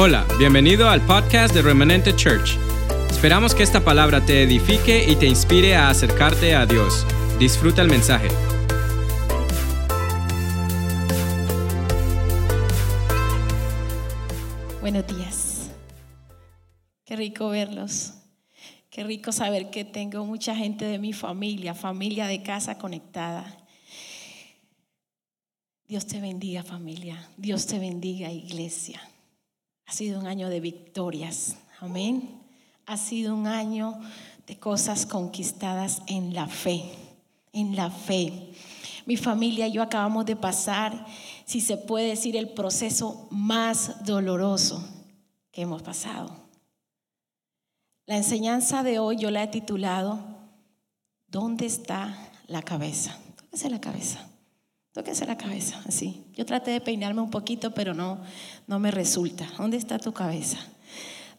Hola, bienvenido al podcast de Remanente Church. Esperamos que esta palabra te edifique y te inspire a acercarte a Dios. Disfruta el mensaje. Buenos días. Qué rico verlos. Qué rico saber que tengo mucha gente de mi familia, familia de casa conectada. Dios te bendiga familia. Dios te bendiga iglesia. Ha sido un año de victorias. Amén. Ha sido un año de cosas conquistadas en la fe. En la fe. Mi familia y yo acabamos de pasar, si se puede decir, el proceso más doloroso que hemos pasado. La enseñanza de hoy yo la he titulado ¿Dónde está la cabeza? ¿Dónde está la cabeza? Tóquese la cabeza, así. Yo traté de peinarme un poquito, pero no, no me resulta. ¿Dónde está tu cabeza?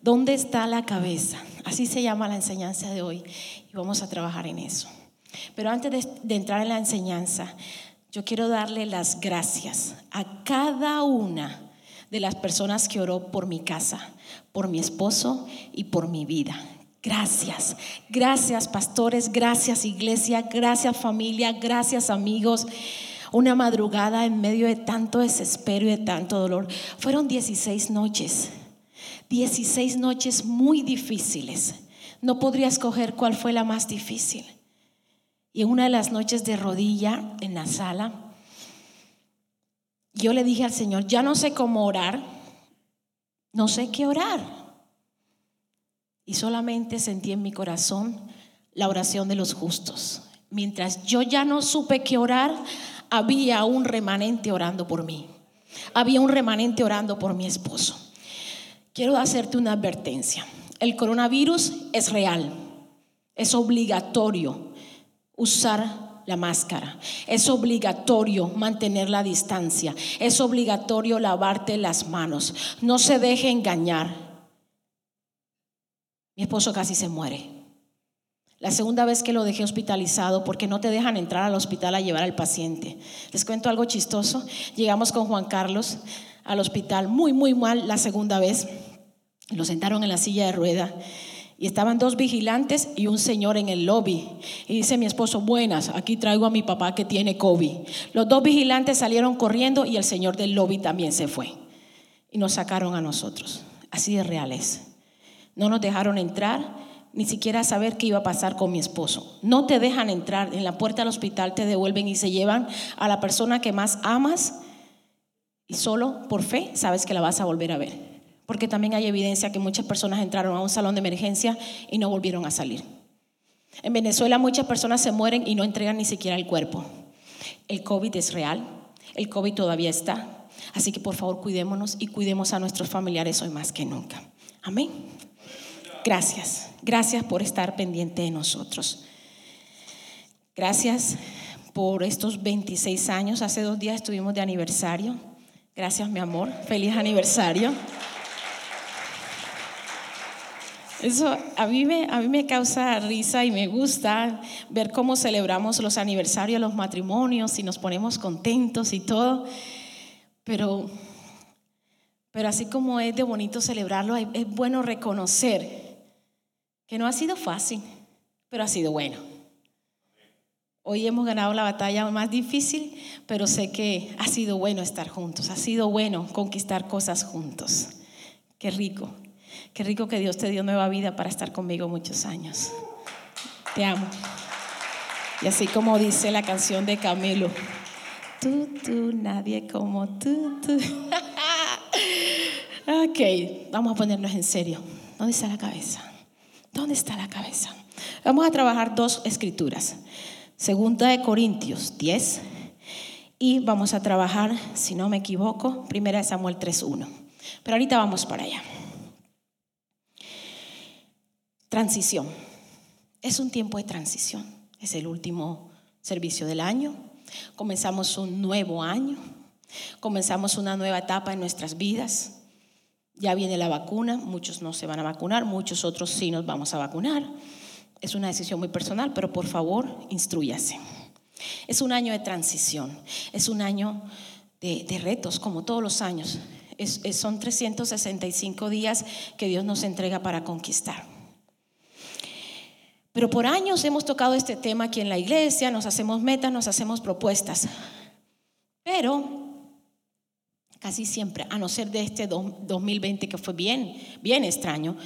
¿Dónde está la cabeza? Así se llama la enseñanza de hoy y vamos a trabajar en eso. Pero antes de, de entrar en la enseñanza, yo quiero darle las gracias a cada una de las personas que oró por mi casa, por mi esposo y por mi vida. Gracias, gracias pastores, gracias iglesia, gracias familia, gracias amigos una madrugada en medio de tanto desespero y de tanto dolor. Fueron 16 noches, 16 noches muy difíciles. No podría escoger cuál fue la más difícil. Y en una de las noches de rodilla en la sala, yo le dije al Señor, ya no sé cómo orar, no sé qué orar. Y solamente sentí en mi corazón la oración de los justos. Mientras yo ya no supe qué orar, había un remanente orando por mí. Había un remanente orando por mi esposo. Quiero hacerte una advertencia. El coronavirus es real. Es obligatorio usar la máscara. Es obligatorio mantener la distancia. Es obligatorio lavarte las manos. No se deje engañar. Mi esposo casi se muere. La segunda vez que lo dejé hospitalizado porque no te dejan entrar al hospital a llevar al paciente. Les cuento algo chistoso. Llegamos con Juan Carlos al hospital muy, muy mal la segunda vez. Lo sentaron en la silla de rueda y estaban dos vigilantes y un señor en el lobby. Y dice mi esposo, buenas, aquí traigo a mi papá que tiene COVID. Los dos vigilantes salieron corriendo y el señor del lobby también se fue. Y nos sacaron a nosotros. Así de reales. No nos dejaron entrar ni siquiera saber qué iba a pasar con mi esposo. No te dejan entrar, en la puerta del hospital te devuelven y se llevan a la persona que más amas y solo por fe sabes que la vas a volver a ver. Porque también hay evidencia que muchas personas entraron a un salón de emergencia y no volvieron a salir. En Venezuela muchas personas se mueren y no entregan ni siquiera el cuerpo. El COVID es real, el COVID todavía está. Así que por favor cuidémonos y cuidemos a nuestros familiares hoy más que nunca. Amén. Gracias, gracias por estar pendiente de nosotros. Gracias por estos 26 años. Hace dos días estuvimos de aniversario. Gracias, mi amor. Feliz aniversario. Eso a mí, me, a mí me causa risa y me gusta ver cómo celebramos los aniversarios, los matrimonios y nos ponemos contentos y todo. Pero, pero así como es de bonito celebrarlo, es bueno reconocer que no ha sido fácil, pero ha sido bueno. Hoy hemos ganado la batalla más difícil, pero sé que ha sido bueno estar juntos, ha sido bueno conquistar cosas juntos. Qué rico, qué rico que Dios te dio nueva vida para estar conmigo muchos años. Te amo. Y así como dice la canción de Camilo, tú, tú, nadie como tú, tú. ok, vamos a ponernos en serio. ¿Dónde está la cabeza? ¿Dónde está la cabeza? Vamos a trabajar dos escrituras. Segunda de Corintios 10 y vamos a trabajar, si no me equivoco, Primera de Samuel 3.1. Pero ahorita vamos para allá. Transición. Es un tiempo de transición. Es el último servicio del año. Comenzamos un nuevo año. Comenzamos una nueva etapa en nuestras vidas. Ya viene la vacuna, muchos no se van a vacunar, muchos otros sí nos vamos a vacunar. Es una decisión muy personal, pero por favor, instruyase. Es un año de transición, es un año de, retos, como todos los años. son 365 días que Dios nos entrega para conquistar. Pero por años hemos tocado este tema aquí en la iglesia, nos hacemos metas, nos hacemos propuestas. Pero casi siempre, a no ser de este 2020 que fue bien, bien extraño,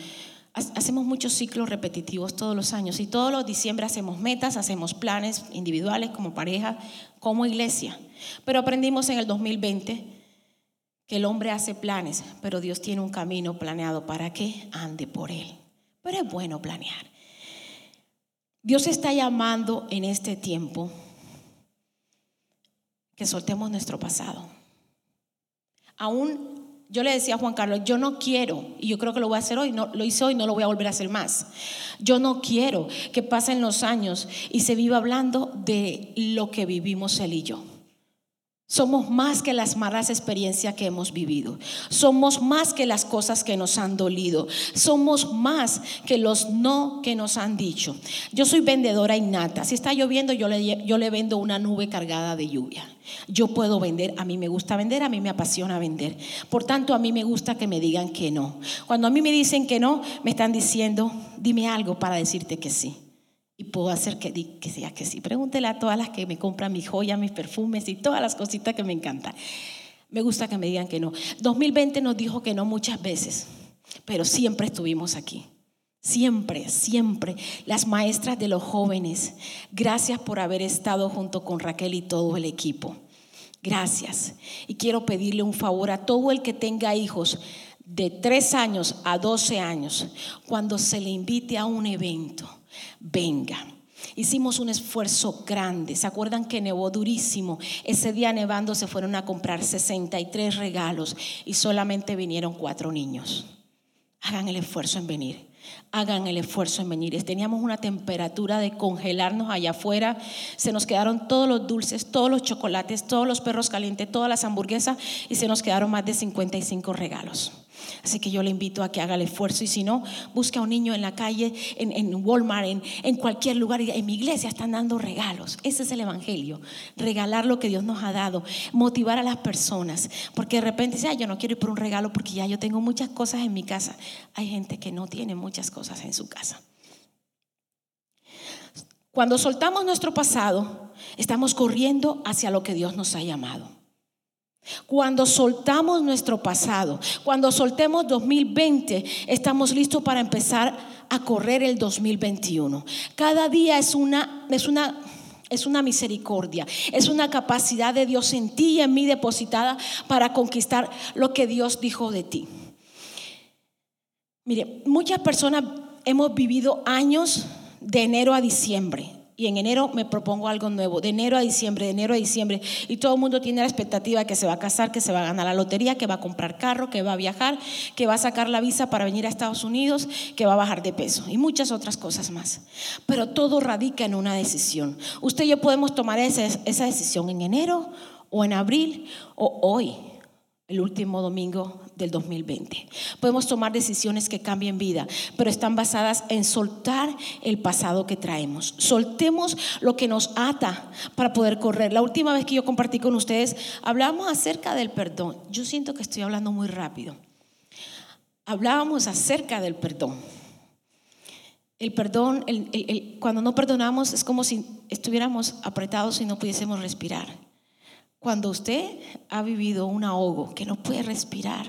hacemos muchos ciclos repetitivos todos los años y todos los diciembre hacemos metas, hacemos planes individuales como pareja, como iglesia. Pero aprendimos en el 2020 que el hombre hace planes, pero Dios tiene un camino planeado para que ande por él. Pero es bueno planear. Dios está llamando en este tiempo que soltemos nuestro pasado. Aún yo le decía a Juan Carlos, yo no quiero, y yo creo que lo voy a hacer hoy, no, lo hice hoy, no lo voy a volver a hacer más. Yo no quiero que pasen los años y se viva hablando de lo que vivimos él y yo. Somos más que las malas experiencias que hemos vivido. Somos más que las cosas que nos han dolido. Somos más que los no que nos han dicho. Yo soy vendedora innata. Si está lloviendo, yo le, yo le vendo una nube cargada de lluvia. Yo puedo vender, a mí me gusta vender, a mí me apasiona vender. Por tanto, a mí me gusta que me digan que no. Cuando a mí me dicen que no, me están diciendo, dime algo para decirte que sí y puedo hacer que, que sea que sí. Pregúntele a todas las que me compran mis joyas, mis perfumes y todas las cositas que me encantan. Me gusta que me digan que no. 2020 nos dijo que no muchas veces, pero siempre estuvimos aquí. Siempre, siempre. Las maestras de los jóvenes, gracias por haber estado junto con Raquel y todo el equipo. Gracias. Y quiero pedirle un favor a todo el que tenga hijos de 3 años a 12 años, cuando se le invite a un evento venga. Hicimos un esfuerzo grande. ¿Se acuerdan que nevó durísimo? Ese día nevando se fueron a comprar 63 regalos y solamente vinieron cuatro niños. Hagan el esfuerzo en venir. Hagan el esfuerzo en venir. Teníamos una temperatura de congelarnos allá afuera. Se nos quedaron todos los dulces, todos los chocolates, todos los perros calientes, todas las hamburguesas y se nos quedaron más de 55 regalos. Así que yo le invito a que haga el esfuerzo y si no, busque a un niño en la calle, en, Walmart, en, cualquier lugar. En mi iglesia están dando regalos. Ese es el Evangelio. Regalar lo que Dios nos ha dado. Motivar a las personas. Porque de repente dice, yo no quiero ir por un regalo porque ya yo tengo muchas cosas en mi casa. Hay gente que no tiene muchas cosas en su casa. Cuando soltamos nuestro pasado, estamos corriendo hacia lo que Dios nos ha llamado. Cuando soltamos nuestro pasado, cuando soltemos 2020, estamos listos para empezar a correr el 2021. Cada día es una, es una, es una misericordia, es una capacidad de Dios en ti y en mí depositada para conquistar lo que Dios dijo de ti. Mire, muchas personas hemos vivido años de enero a diciembre y en enero me propongo algo nuevo, de enero a diciembre, de enero a diciembre, y todo el mundo tiene la expectativa que se va a casar, que se va a ganar la lotería, que va a comprar carro, que va a viajar, que va a sacar la visa para venir a Estados Unidos, que va a bajar de peso y muchas otras cosas más. Pero todo radica en una decisión. Usted y yo podemos tomar esa, esa decisión en enero o en abril o hoy el último domingo del 2020. Podemos tomar decisiones que cambien vida, pero están basadas en soltar el pasado que traemos. Soltemos lo que nos ata para poder correr. La última vez que yo compartí con ustedes, hablamos acerca del perdón. Yo siento que estoy hablando muy rápido. Hablábamos acerca del perdón. El perdón, cuando no perdonamos, es como si estuviéramos apretados y no pudiésemos respirar. Cuando usted ha vivido un ahogo que no puede respirar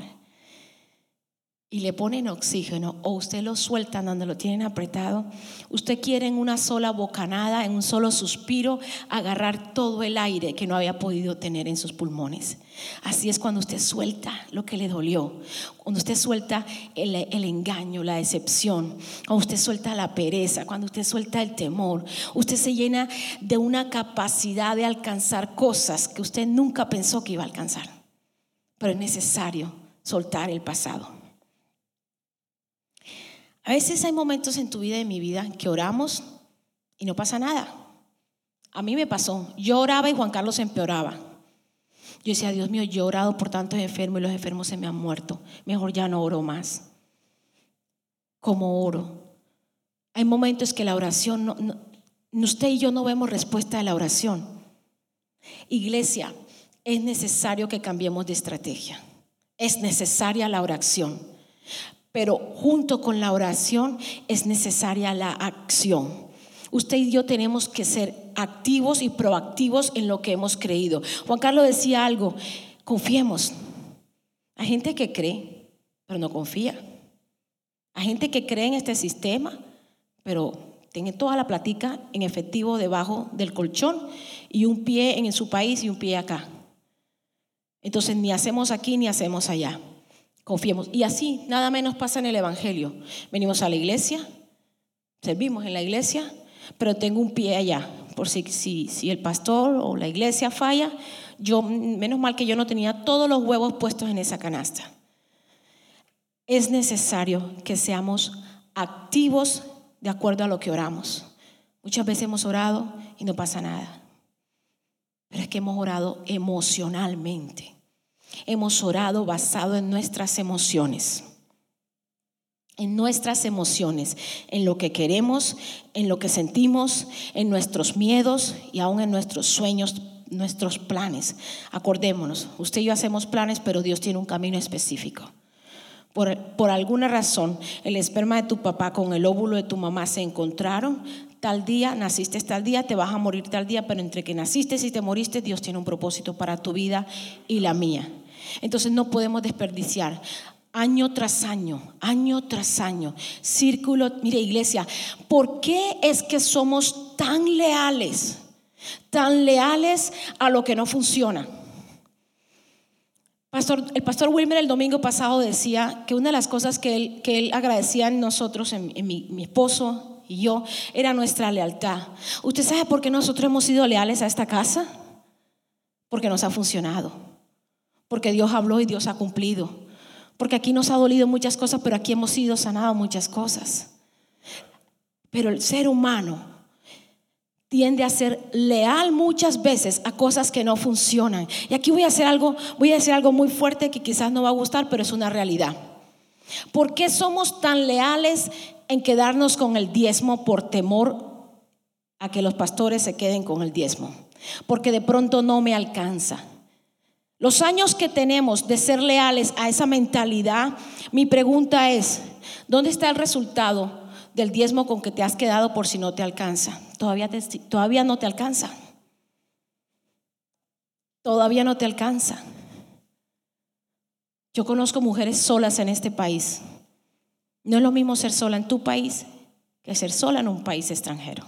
y le ponen oxígeno o usted lo suelta donde lo tienen apretado, usted quiere en una sola bocanada, en un solo suspiro, agarrar todo el aire que no había podido tener en sus pulmones. Así es cuando usted suelta lo que le dolió, cuando usted suelta el, engaño, la decepción, cuando usted suelta la pereza, cuando usted suelta el temor, usted se llena de una capacidad de alcanzar cosas que usted nunca pensó que iba a alcanzar. Pero es necesario soltar el pasado. A veces hay momentos en tu vida y en mi vida que oramos y no pasa nada. A mí me pasó. Yo oraba y Juan Carlos empeoraba. Yo decía, Dios mío, yo he orado por tantos enfermos y los enfermos se me han muerto. Mejor ya no oro más. Como oro. Hay momentos que la oración, usted y yo no vemos respuesta a la oración. Iglesia, es necesario que cambiemos de estrategia. Es necesaria la oración. Pero junto con la oración es necesaria la acción. Usted y yo tenemos que ser activos y proactivos en lo que hemos creído. Juan Carlos decía algo, confiemos. Hay gente que cree, pero no confía. Hay gente que cree en este sistema, pero tiene toda la platica en efectivo debajo del colchón y un pie en su país y un pie acá. Entonces ni hacemos aquí ni hacemos allá. Confiemos. Y así, nada menos pasa en el Evangelio. Venimos a la iglesia, servimos en la iglesia, pero tengo un pie allá. Por si, si, si el pastor o la iglesia falla, yo, menos mal que yo no tenía todos los huevos puestos en esa canasta. Es necesario que seamos activos de acuerdo a lo que oramos. Muchas veces hemos orado y no pasa nada. Pero es que hemos orado emocionalmente. Hemos orado basado en nuestras emociones. En nuestras emociones, en lo que queremos, en lo que sentimos, en nuestros miedos y aún en nuestros sueños, nuestros planes. Acordémonos, usted y yo hacemos planes, pero Dios tiene un camino específico por, alguna razón el esperma de tu papá con el óvulo de tu mamá se encontraron, tal día, naciste tal día, te vas a morir tal día, pero entre que naciste y te moriste, Dios tiene un propósito para tu vida y la mía. Entonces no podemos desperdiciar año tras año, año tras año, círculo, mire iglesia, ¿por qué es que somos tan leales, tan leales a lo que no funciona? el pastor Wilmer el domingo pasado decía que una de las cosas que él, que él agradecía en nosotros, en, mi, mi esposo y yo, era nuestra lealtad. ¿Usted sabe por qué nosotros hemos sido leales a esta casa? Porque nos ha funcionado. Porque Dios habló y Dios ha cumplido. Porque aquí nos ha dolido muchas cosas, pero aquí hemos sido sanados muchas cosas. Pero el ser humano tiende a ser leal muchas veces a cosas que no funcionan. Y aquí voy a hacer algo, voy a decir algo muy fuerte que quizás no va a gustar, pero es una realidad. ¿Por qué somos tan leales en quedarnos con el diezmo por temor a que los pastores se queden con el diezmo? Porque de pronto no me alcanza. Los años que tenemos de ser leales a esa mentalidad, mi pregunta es, ¿dónde está el resultado del diezmo con que te has quedado por si no te alcanza. Todavía, todavía no te alcanza. Todavía no te alcanza. Yo conozco mujeres solas en este país. No es lo mismo ser sola en tu país que ser sola en un país extranjero.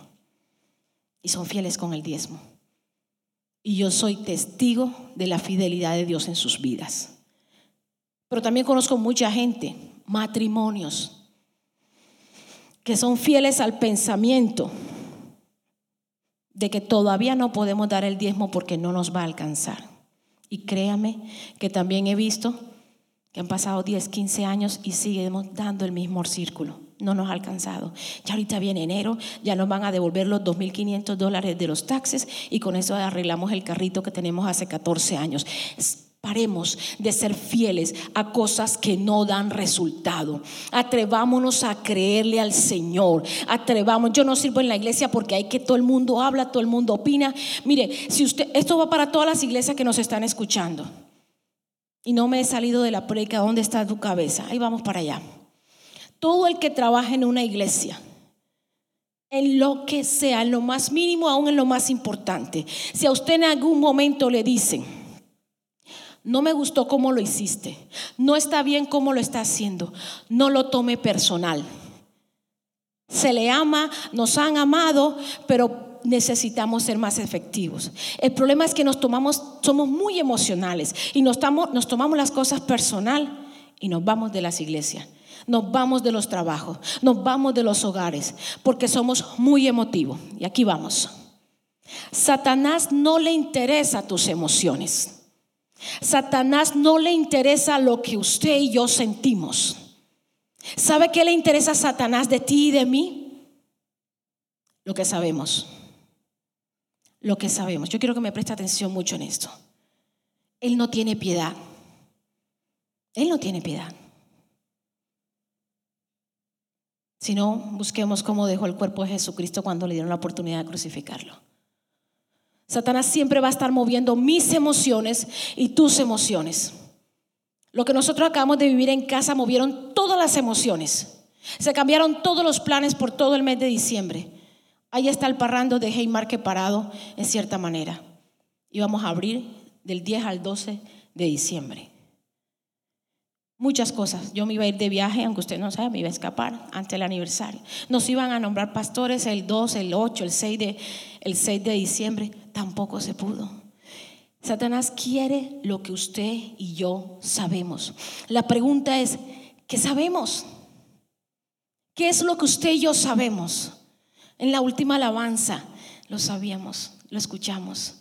Y son fieles con el diezmo. Y yo soy testigo de la fidelidad de Dios en sus vidas. Pero también conozco mucha gente, matrimonios, que son fieles al pensamiento de que todavía no podemos dar el diezmo porque no nos va a alcanzar. Y créame que también he visto que han pasado 10, 15 años y seguimos dando el mismo círculo. No nos ha alcanzado. Ya ahorita viene enero, ya nos van a devolver los 2.500 dólares de los taxes y con eso arreglamos el carrito que tenemos hace 14 años. Paremos de ser fieles a cosas que no dan resultado. Atrevámonos a creerle al Señor. Atrevamos. Yo no sirvo en la iglesia porque hay que todo el mundo habla, todo el mundo opina. Mire, si usted, esto va para todas las iglesias que nos están escuchando. Y no me he salido de la predica. ¿Dónde está tu cabeza? Ahí vamos para allá. Todo el que trabaja en una iglesia, en lo que sea, en lo más mínimo, aún en lo más importante. Si a usted en algún momento le dicen, no me gustó cómo lo hiciste, no está bien cómo lo está haciendo, no lo tome personal. Se le ama, nos han amado, pero necesitamos ser más efectivos. El problema es que nos tomamos, somos muy emocionales y nos, tomamos las cosas personal y nos vamos de las iglesias, nos vamos de los trabajos, nos vamos de los hogares, porque somos muy emotivos. Y aquí vamos. Satanás no le interesa tus emociones. Satanás no le interesa lo que usted y yo sentimos. ¿Sabe qué le interesa a Satanás de ti y de mí? Lo que sabemos. Lo que sabemos. Yo quiero que me preste atención mucho en esto. Él no tiene piedad. Él no tiene piedad. Si no, busquemos cómo dejó el cuerpo de Jesucristo cuando le dieron la oportunidad de crucificarlo. Satanás siempre va a estar moviendo mis emociones y tus emociones. Lo que nosotros acabamos de vivir en casa movieron todas las emociones. Se cambiaron todos los planes por todo el mes de diciembre. Ahí está el parrando de Haymarket parado en cierta manera. Íbamos a abrir del 10 al 12 de diciembre. Muchas cosas. Yo me iba a ir de viaje, aunque usted no sabe, me iba a escapar antes del aniversario. Nos iban a nombrar pastores el 2, el 8, el 6 de, el 6 de diciembre. Tampoco se pudo. Satanás quiere lo que usted y yo sabemos. La pregunta es, ¿qué sabemos? ¿Qué es lo que usted y yo sabemos? En la última alabanza lo sabíamos, lo escuchamos.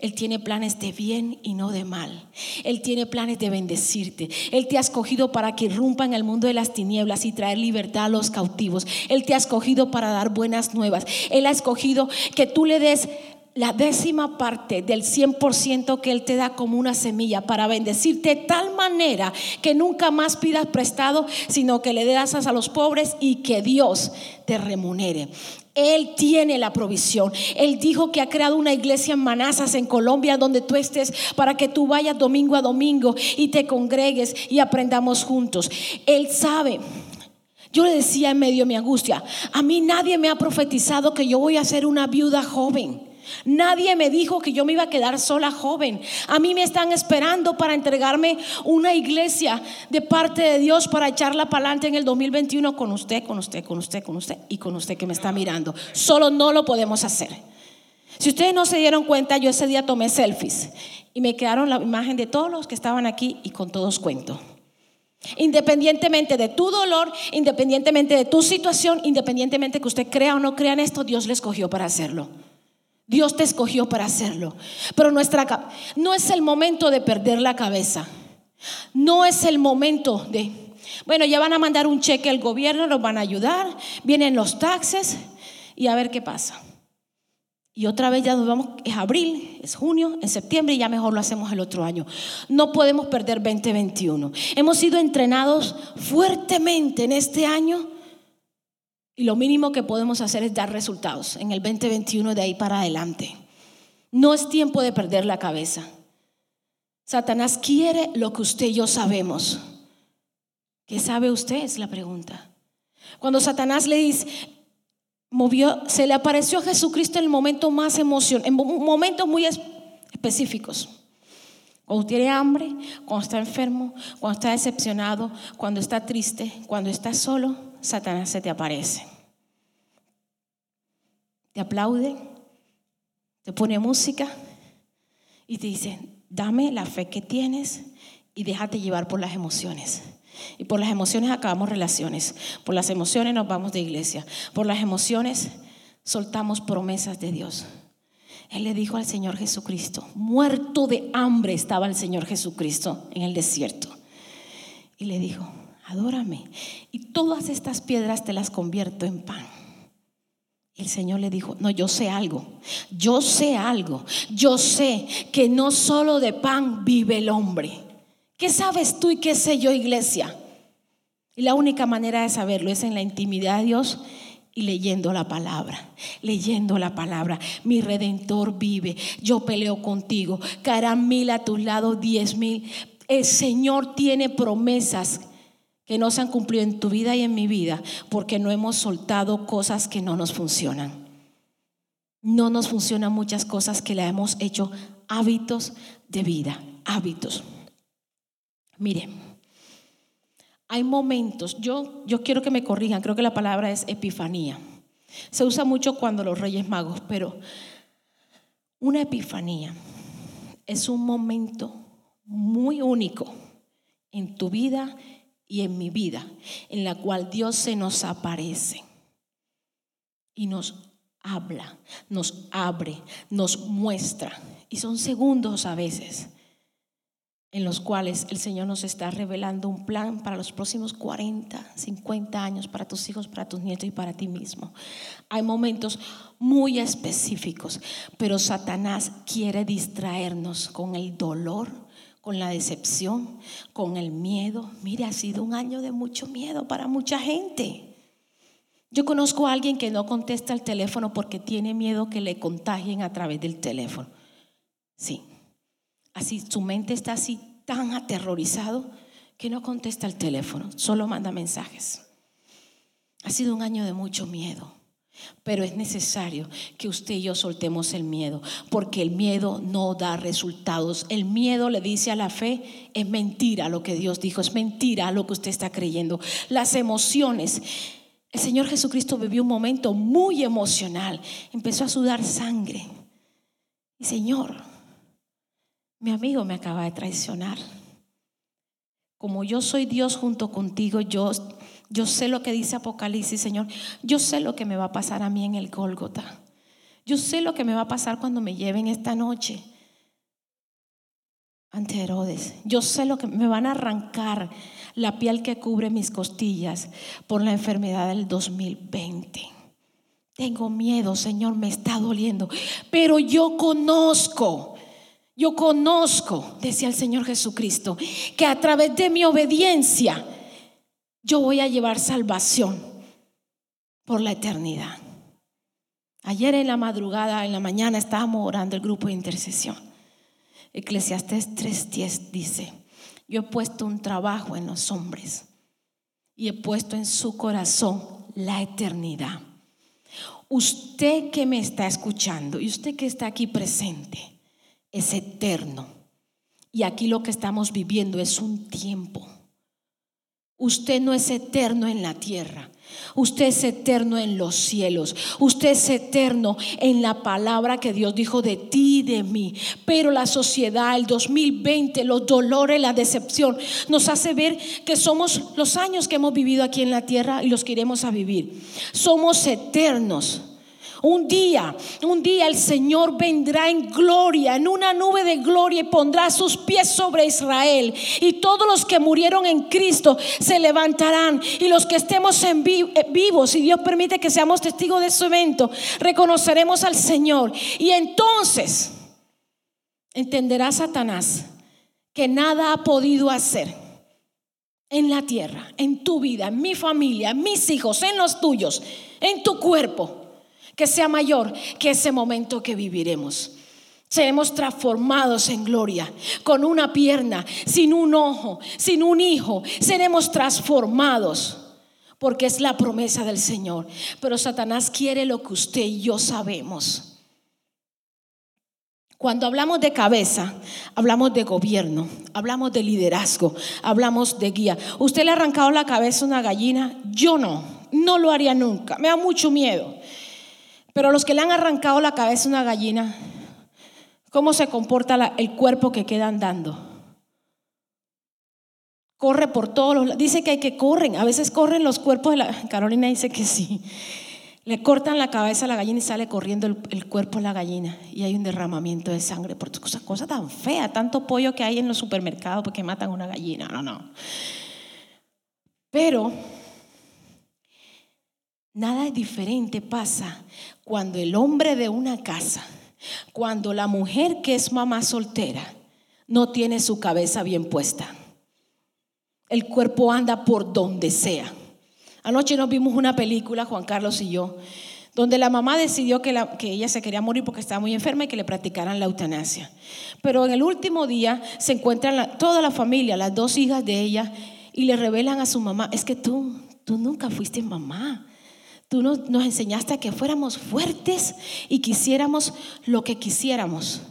Él tiene planes de bien y no de mal. Él tiene planes de bendecirte. Él te ha escogido para que irrumpa en el mundo de las tinieblas y traer libertad a los cautivos. Él te ha escogido para dar buenas nuevas. Él ha escogido que tú le des la décima parte del 100% que Él te da como una semilla para bendecirte de tal manera que nunca más pidas prestado, sino que le das a los pobres y que Dios te remunere. Él tiene la provisión. Él dijo que ha creado una iglesia en Manazas, en Colombia, donde tú estés, para que tú vayas domingo a domingo y te congregues y aprendamos juntos. Él sabe. Yo le decía en medio de mi angustia, a mí nadie me ha profetizado que yo voy a ser una viuda joven. Nadie me dijo que yo me iba a quedar sola joven. A mí me están esperando para entregarme una iglesia de parte de Dios para echarla para adelante en el 2021 con usted, con usted, con usted, con usted y con usted que me está mirando. Solo no lo podemos hacer. Si ustedes no se dieron cuenta, yo ese día tomé selfies y me quedaron la imagen de todos los que estaban aquí y con todos cuento. Independientemente de tu dolor, independientemente de tu situación, independientemente que usted crea o no crea en esto, Dios le escogió para hacerlo. Dios te escogió para hacerlo. Pero nuestra no es el momento de perder la cabeza. No es el momento de, bueno, ya van a mandar un cheque al gobierno, nos van a ayudar, vienen los taxes y a ver qué pasa. Y otra vez ya nos vamos, es abril, es junio, en septiembre y ya mejor lo hacemos el otro año. No podemos perder 2021. Hemos sido entrenados fuertemente en este año y lo mínimo que podemos hacer es dar resultados en el 2021 de ahí para adelante. No es tiempo de perder la cabeza. Satanás quiere lo que usted y yo sabemos. ¿Qué sabe usted? Es la pregunta. Cuando Satanás le dice, movió, se le apareció a Jesucristo en el momento más emocionante, en momentos muy específicos. Cuando tiene hambre, cuando está enfermo, cuando está decepcionado, cuando está triste, cuando está solo, Satanás se te aparece. Te aplaude, te pone música y te dice, dame la fe que tienes y déjate llevar por las emociones. Y por las emociones acabamos relaciones. Por las emociones nos vamos de iglesia. Por las emociones soltamos promesas de Dios. Él le dijo al Señor Jesucristo, muerto de hambre estaba el Señor Jesucristo en el desierto. Y le dijo, adórame. Y todas estas piedras te las convierto en pan. El Señor le dijo, no, yo sé algo, yo sé algo, yo sé que no solo de pan vive el hombre. ¿Qué sabes tú y qué sé yo, iglesia? Y la única manera de saberlo es en la intimidad de Dios y leyendo la palabra, leyendo la palabra. Mi redentor vive, yo peleo contigo, caerán mil a tus lados, diez mil. El Señor tiene promesas que no se han cumplido en tu vida y en mi vida porque no hemos soltado cosas que no nos funcionan. No nos funcionan muchas cosas que le hemos hecho hábitos de vida, hábitos. Mire, hay momentos, yo, yo quiero que me corrijan, creo que la palabra es epifanía. Se usa mucho cuando los reyes magos, pero una epifanía es un momento muy único en tu vida y en mi vida, en la cual Dios se nos aparece y nos habla, nos abre, nos muestra. Y son segundos a veces en los cuales el Señor nos está revelando un plan para los próximos 40, 50 años, para tus hijos, para tus nietos y para ti mismo. Hay momentos muy específicos, pero Satanás quiere distraernos con el dolor, con la decepción, con el miedo. Mire, ha sido un año de mucho miedo para mucha gente. Yo conozco a alguien que no contesta el teléfono porque tiene miedo que le contagien a través del teléfono. Sí, así su mente está así tan aterrorizado que no contesta el teléfono, solo manda mensajes. Ha sido un año de mucho miedo. Pero es necesario que usted y yo soltemos el miedo, porque el miedo no da resultados. El miedo le dice a la fe, es mentira lo que Dios dijo, es mentira lo que usted está creyendo. Las emociones. El Señor Jesucristo vivió un momento muy emocional, empezó a sudar sangre. Y Señor, mi amigo me acaba de traicionar. Como yo soy Dios junto contigo, yo yo sé lo que dice Apocalipsis, Señor. Yo sé lo que me va a pasar a mí en el Gólgota. Yo sé lo que me va a pasar cuando me lleven esta noche ante Herodes. Yo sé lo que me van a arrancar la piel que cubre mis costillas por la enfermedad del 2020. Tengo miedo, Señor, me está doliendo, pero yo conozco, yo conozco, decía el Señor Jesucristo, que a través de mi obediencia, yo voy a llevar salvación por la eternidad. Ayer en la madrugada, en la mañana, estábamos orando el grupo de intercesión. Eclesiastés 3:10 dice, yo he puesto un trabajo en los hombres y he puesto en su corazón la eternidad. Usted que me está escuchando y usted que está aquí presente es eterno. Y aquí lo que estamos viviendo es un tiempo Usted no es eterno en la tierra. Usted es eterno en los cielos. Usted es eterno en la palabra que Dios dijo de ti y de mí. Pero la sociedad, el 2020, los dolores, la decepción, nos hace ver que somos los años que hemos vivido aquí en la tierra y los que iremos a vivir. Somos eternos. Un día, un día el Señor vendrá en gloria, en una nube de gloria y pondrá sus pies sobre Israel. Y todos los que murieron en Cristo se levantarán. Y los que estemos en eh, vivos, si Dios permite que seamos testigos de su evento, reconoceremos al Señor. Y entonces entenderá Satanás que nada ha podido hacer en la tierra, en tu vida, en mi familia, en mis hijos, en los tuyos, en tu cuerpo que sea mayor que ese momento que viviremos. Seremos transformados en gloria, con una pierna, sin un ojo, sin un hijo. Seremos transformados porque es la promesa del Señor. Pero Satanás quiere lo que usted y yo sabemos. Cuando hablamos de cabeza, hablamos de gobierno, hablamos de liderazgo, hablamos de guía. ¿Usted le ha arrancado la cabeza a una gallina? Yo no, no lo haría nunca. Me da mucho miedo. Pero los que le han arrancado la cabeza a una gallina, ¿cómo se comporta el cuerpo que queda andando? Corre por todos los Dice que hay que corren. A veces corren los cuerpos de la. Carolina dice que sí. Le cortan la cabeza a la gallina y sale corriendo el, cuerpo de la gallina. Y hay un derramamiento de sangre por cosa, cosa tan fea. Tanto pollo que hay en los supermercados porque matan una gallina. No, no. Pero Nada diferente pasa cuando el hombre de una casa, cuando la mujer que es mamá soltera, no tiene su cabeza bien puesta. El cuerpo anda por donde sea. Anoche nos vimos una película, Juan Carlos y yo, donde la mamá decidió que, ella se quería morir porque estaba muy enferma y que le practicaran la eutanasia. Pero en el último día se encuentran toda la familia, las dos hijas de ella, y le revelan a su mamá, es que tú, tú nunca fuiste mamá. Tú nos, enseñaste a que fuéramos fuertes y quisiéramos lo que quisiéramos.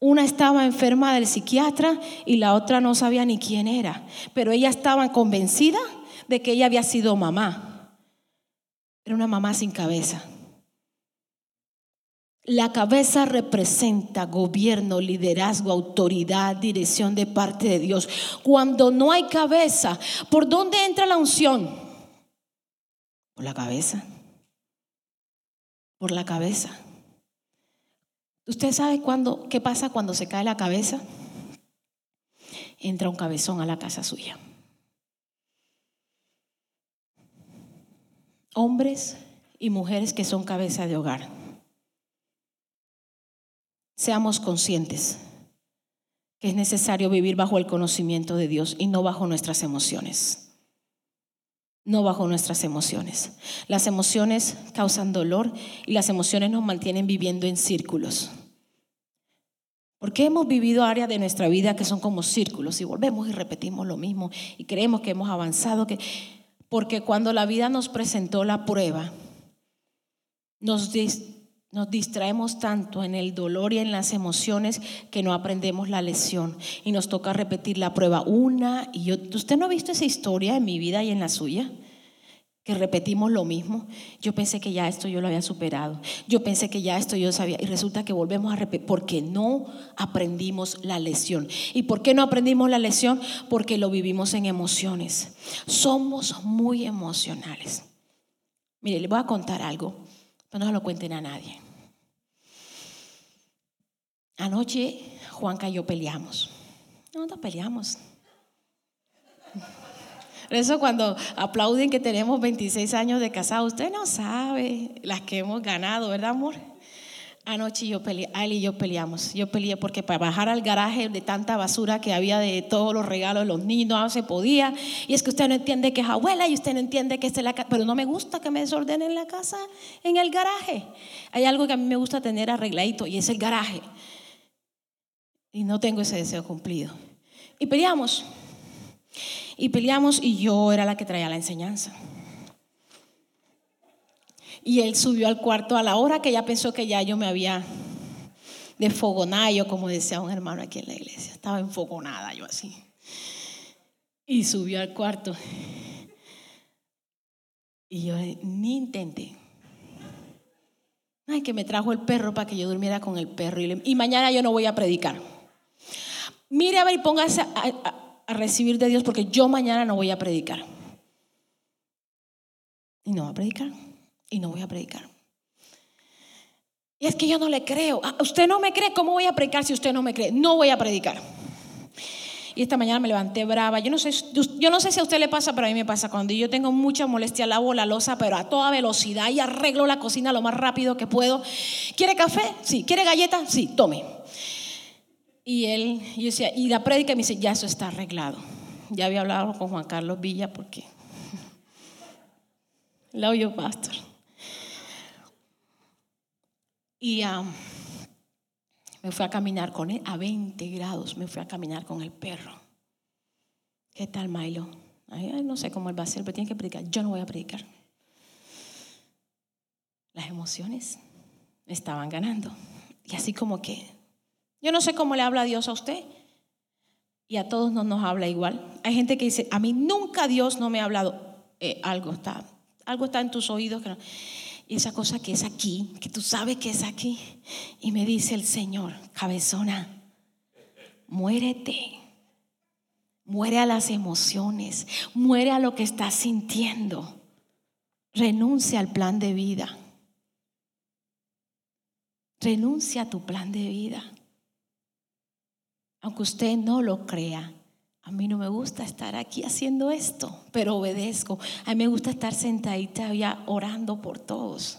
Una estaba enferma del psiquiatra y la otra no sabía ni quién era, pero ella estaba convencida de que ella había sido mamá. Era una mamá sin cabeza. La cabeza representa gobierno, liderazgo, autoridad, dirección de parte de Dios. Cuando no hay cabeza, ¿por dónde entra la unción? Por la cabeza. Por la cabeza. ¿Usted sabe cuándo, qué pasa cuando se cae la cabeza? Entra un cabezón a la casa suya. Hombres y mujeres que son cabeza de hogar. Seamos conscientes que es necesario vivir bajo el conocimiento de Dios y no bajo nuestras emociones no bajo nuestras emociones. Las emociones causan dolor y las emociones nos mantienen viviendo en círculos. Porque hemos vivido áreas de nuestra vida que son como círculos y volvemos y repetimos lo mismo y creemos que hemos avanzado. Que... Porque cuando la vida nos presentó la prueba, nos, nos distraemos tanto en el dolor y en las emociones que no aprendemos la lección y nos toca repetir la prueba una y otra. ¿Usted no ha visto esa historia en mi vida y en la suya? que repetimos lo mismo. Yo pensé que ya esto yo lo había superado. Yo pensé que ya esto yo sabía. Y resulta que volvemos a repetir porque no aprendimos la lección. ¿Y por qué no aprendimos la lección? Porque lo vivimos en emociones. Somos muy emocionales. Mire, le voy a contar algo, pero no lo cuenten a nadie. Anoche Juanca y yo peleamos. No, no peleamos. Por eso cuando aplauden que tenemos 26 años de casado, usted no sabe las que hemos ganado, ¿verdad, amor? Anoche yo peleé, él y yo peleamos. Yo peleé porque para bajar al garaje de tanta basura que había de todos los regalos de los niños no se podía. Y es que usted no entiende que es abuela y usted no entiende que es la casa. Pero no me gusta que me desordenen la casa en el garaje. Hay algo que a mí me gusta tener arregladito y es el garaje. Y no tengo ese deseo cumplido. Y peleamos. Y peleamos y yo era la que traía la enseñanza. Y él subió al cuarto a la hora que ya pensó que ya yo me había desfogonado, como decía un hermano aquí en la iglesia. Estaba enfogonada yo así. Y subió al cuarto. Y yo ni intenté. Ay, que me trajo el perro para que yo durmiera con el perro. Y, mañana yo no voy a predicar. Mire a ver y póngase a, recibir de Dios porque yo mañana no voy a predicar. Y no voy a predicar. Y no voy a predicar. Y es que yo no le creo. Ah, usted no me cree. ¿Cómo voy a predicar si usted no me cree? No voy a predicar. Y esta mañana me levanté brava. Yo no sé, yo no sé si a usted le pasa, pero a mí me pasa. Cuando yo tengo mucha molestia, lavo la losa, pero a toda velocidad y arreglo la cocina lo más rápido que puedo. ¿Quiere café? Sí. ¿Quiere galleta? Sí, tome. Y él, yo decía, y la prédica me dice, ya eso está arreglado. Ya había hablado con Juan Carlos Villa porque la oyó pastor. Y me fui a caminar con él a 20 grados, me fui a caminar con el perro. ¿Qué tal, Milo? no sé cómo él va a ser, pero tiene que predicar. Yo no voy a predicar. Las emociones estaban ganando. Y así como que yo no sé cómo le habla Dios a usted y a todos no nos habla igual. Hay gente que dice, a mí nunca Dios no me ha hablado. Eh, algo está, algo está en tus oídos. Y esa cosa que es aquí, que tú sabes que es aquí. Y me dice el Señor, cabezona, muérete. Muere a las emociones, muere a lo que estás sintiendo. Renuncia al plan de vida. Renuncia a tu plan de vida aunque usted no lo crea. A mí no me gusta estar aquí haciendo esto, pero obedezco. A mí me gusta estar sentadita ya orando por todos.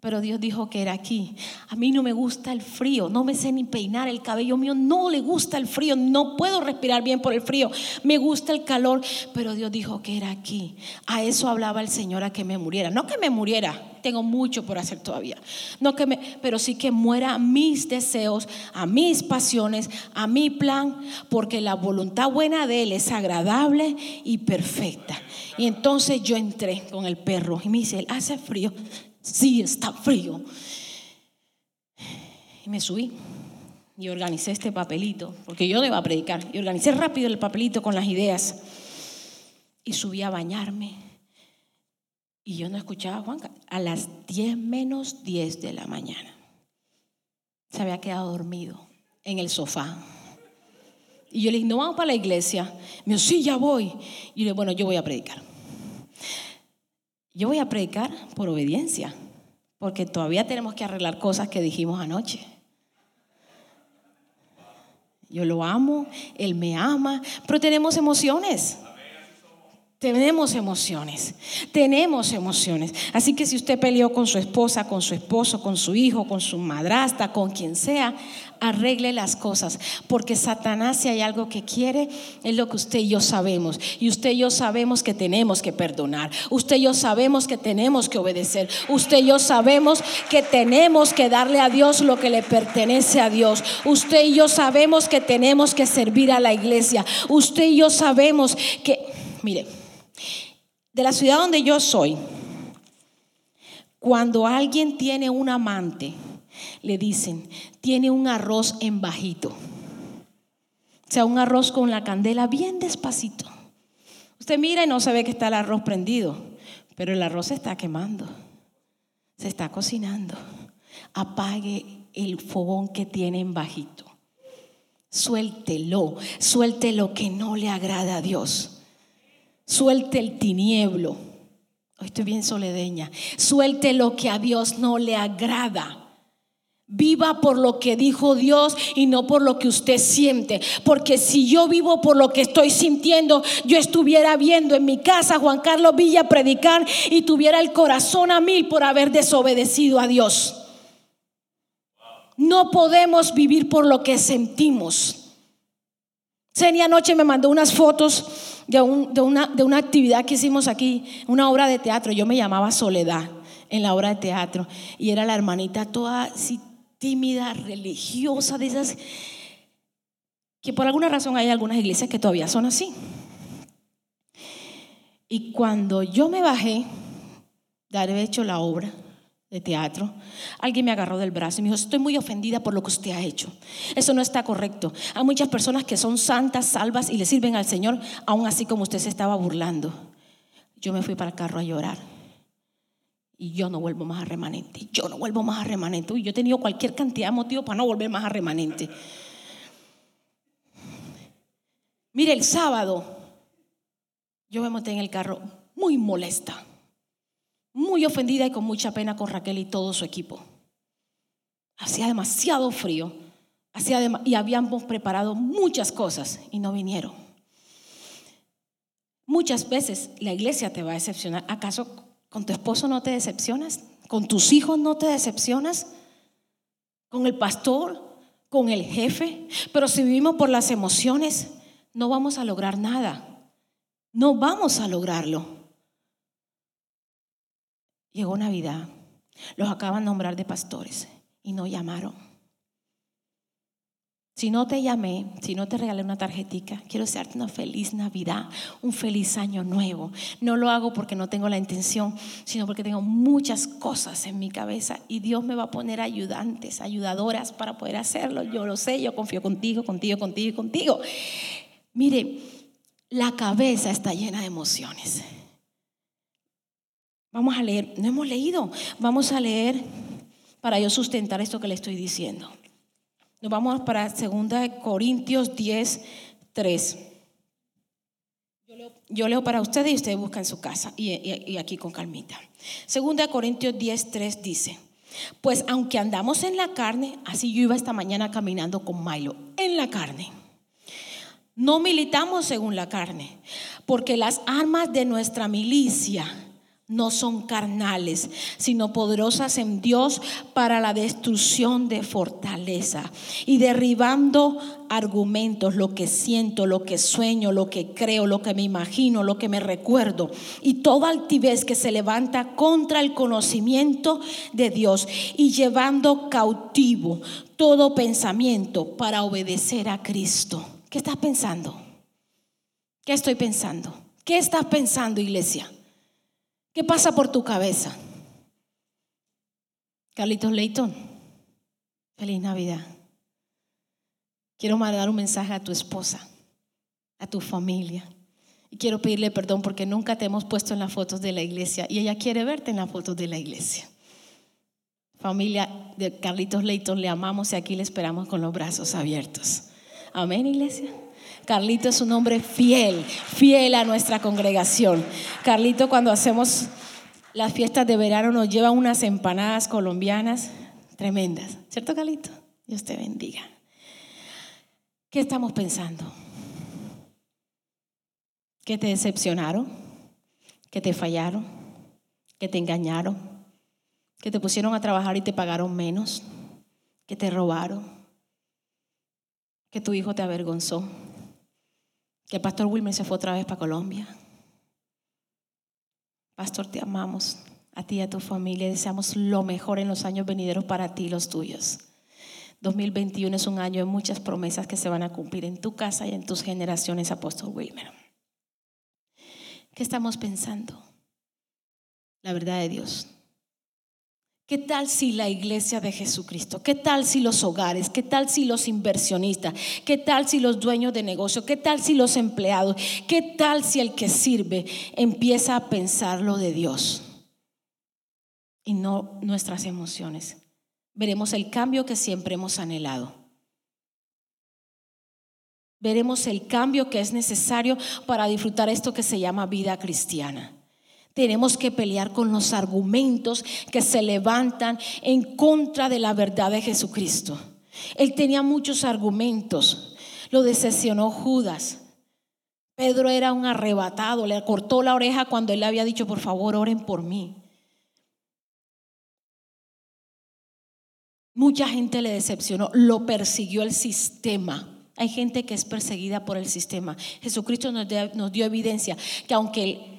Pero Dios dijo que era aquí. A mí no me gusta el frío, no me sé ni peinar el cabello mío, no le gusta el frío, no puedo respirar bien por el frío, me gusta el calor, pero Dios dijo que era aquí. A eso hablaba el Señor a que me muriera, no que me muriera, tengo mucho por hacer todavía. No que me, pero sí que muera a mis deseos, a mis pasiones, a mi plan, porque la voluntad buena de él es agradable y perfecta. Y entonces yo entré con el perro y me dice, hace frío sí está frío. Y me subí y organicé este papelito, porque yo no iba a predicar, y organicé rápido el papelito con las ideas. Y subí a bañarme. Y yo no escuchaba a Juan a las 10 menos 10 de la mañana. Se había quedado dormido en el sofá. Y yo le dije, no vamos para la iglesia. Me dijo, sí, ya voy. Y le dije, bueno, yo voy a predicar. Yo voy a predicar por obediencia, porque todavía tenemos que arreglar cosas que dijimos anoche. Yo lo amo, él me ama, pero tenemos emociones. Tenemos emociones, tenemos emociones. Así que si usted peleó con su esposa, con su esposo, con su hijo, con su madrastra, con quien sea, arregle las cosas. Porque Satanás si hay algo que quiere, es lo que usted y yo sabemos. Y usted y yo sabemos que tenemos que perdonar. Usted y yo sabemos que tenemos que obedecer. Usted y yo sabemos que tenemos que darle a Dios lo que le pertenece a Dios. Usted y yo sabemos que tenemos que servir a la iglesia. Usted y yo sabemos que, mire, de la ciudad donde yo soy, cuando alguien tiene un amante, le dicen, tiene un arroz en bajito. O sea, un arroz con la candela bien despacito. Usted mira y no se ve que está el arroz prendido, pero el arroz se está quemando, se está cocinando. Apague el fogón que tiene en bajito. Suéltelo, suelte lo que no le agrada a Dios. Suelte el tinieblo. Hoy estoy bien soledeña. Suelte lo que a Dios no le agrada. Viva por lo que dijo Dios y no por lo que usted siente. Porque si yo vivo por lo que estoy sintiendo, yo estuviera viendo en mi casa a Juan Carlos Villa predicar y tuviera el corazón a mil por haber desobedecido a Dios. No podemos vivir por lo que sentimos. Senia anoche me mandó unas fotos de, una, de una actividad que hicimos aquí, una obra de teatro. Yo me llamaba Soledad en la obra de teatro y era la hermanita toda así tímida, religiosa, de esas que por alguna razón hay algunas iglesias que todavía son así. Y cuando yo me bajé de haber hecho la obra, de teatro, alguien me agarró del brazo y me dijo, estoy muy ofendida por lo que usted ha hecho. Eso no está correcto. Hay muchas personas que son santas, salvas y le sirven al Señor, aún así como usted se estaba burlando. Yo me fui para el carro a llorar. Y yo no vuelvo más a remanente. Yo no vuelvo más a remanente. Y yo he tenido cualquier cantidad de motivos para no volver más a remanente. Mire, el sábado yo me monté en el carro muy molesta muy ofendida y con mucha pena con Raquel y todo su equipo. Hacía demasiado frío hacía y habíamos preparado muchas cosas y no vinieron. Muchas veces la iglesia te va a decepcionar. ¿Acaso con tu esposo no te decepcionas? ¿Con tus hijos no te decepcionas? ¿Con el pastor? ¿Con el jefe? Pero si vivimos por las emociones, no vamos a lograr nada. No vamos a lograrlo. Llegó Navidad, los acaban de nombrar de pastores y no llamaron. Si no te llamé, si no te regalé una tarjetita, quiero desearte una feliz Navidad, un feliz año nuevo. No lo hago porque no tengo la intención, sino porque tengo muchas cosas en mi cabeza y Dios me va a poner ayudantes, ayudadoras para poder hacerlo. Yo lo sé, yo confío contigo, contigo, contigo y contigo. Mire, la cabeza está llena de emociones. Vamos a leer, no hemos leído, vamos a leer para yo sustentar esto que le estoy diciendo. Nos vamos para 2 Corintios 10, 3. Yo leo, para ustedes y ustedes buscan su casa y, y aquí con calmita. 2 Corintios 10, 3 dice, pues aunque andamos en la carne, así yo iba esta mañana caminando con Milo, en la carne. No militamos según la carne, porque las armas de nuestra milicia no son carnales, sino poderosas en Dios para la destrucción de fortaleza y derribando argumentos, lo que siento, lo que sueño, lo que creo, lo que me imagino, lo que me recuerdo y toda altivez que se levanta contra el conocimiento de Dios y llevando cautivo todo pensamiento para obedecer a Cristo. ¿Qué estás pensando? ¿Qué estoy pensando? ¿Qué estás pensando, iglesia? ¿Qué pasa por tu cabeza? Carlitos Leighton, feliz Navidad. Quiero mandar un mensaje a tu esposa, a tu familia. Y quiero pedirle perdón porque nunca te hemos puesto en las fotos de la iglesia y ella quiere verte en las fotos de la iglesia. Familia de Carlitos Leighton, le amamos y aquí le esperamos con los brazos abiertos. Amén, iglesia. Carlito es un hombre fiel, fiel a nuestra congregación. Carlito cuando hacemos las fiestas de verano nos lleva unas empanadas colombianas tremendas. ¿Cierto, Carlito? Dios te bendiga. ¿Qué estamos pensando? ¿Qué te decepcionaron? que te fallaron, que te engañaron, que te pusieron a trabajar y te pagaron menos, que te robaron, que tu hijo te avergonzó, que el pastor Wilmer se fue otra vez para Colombia. Pastor, te amamos a ti y a tu familia. Deseamos lo mejor en los años venideros para ti y los tuyos. 2021 es un año de muchas promesas que se van a cumplir en tu casa y en tus generaciones, Apóstol Wilmer. ¿Qué estamos pensando? La verdad de Dios. ¿Qué tal si la iglesia de Jesucristo? ¿Qué tal si los hogares? ¿Qué tal si los inversionistas? ¿Qué tal si los dueños de negocio? ¿Qué tal si los empleados? ¿Qué tal si el que sirve empieza a pensar lo de Dios y no nuestras emociones? Veremos el cambio que siempre hemos anhelado. Veremos el cambio que es necesario para disfrutar esto que se llama vida cristiana. Tenemos que pelear con los argumentos que se levantan en contra de la verdad de Jesucristo. Él tenía muchos argumentos. Lo decepcionó Judas. Pedro era un arrebatado, le cortó la oreja cuando él le había dicho, por favor, oren por mí. Mucha gente le decepcionó, lo persiguió el sistema. Hay gente que es perseguida por el sistema. Jesucristo nos, dio evidencia que aunque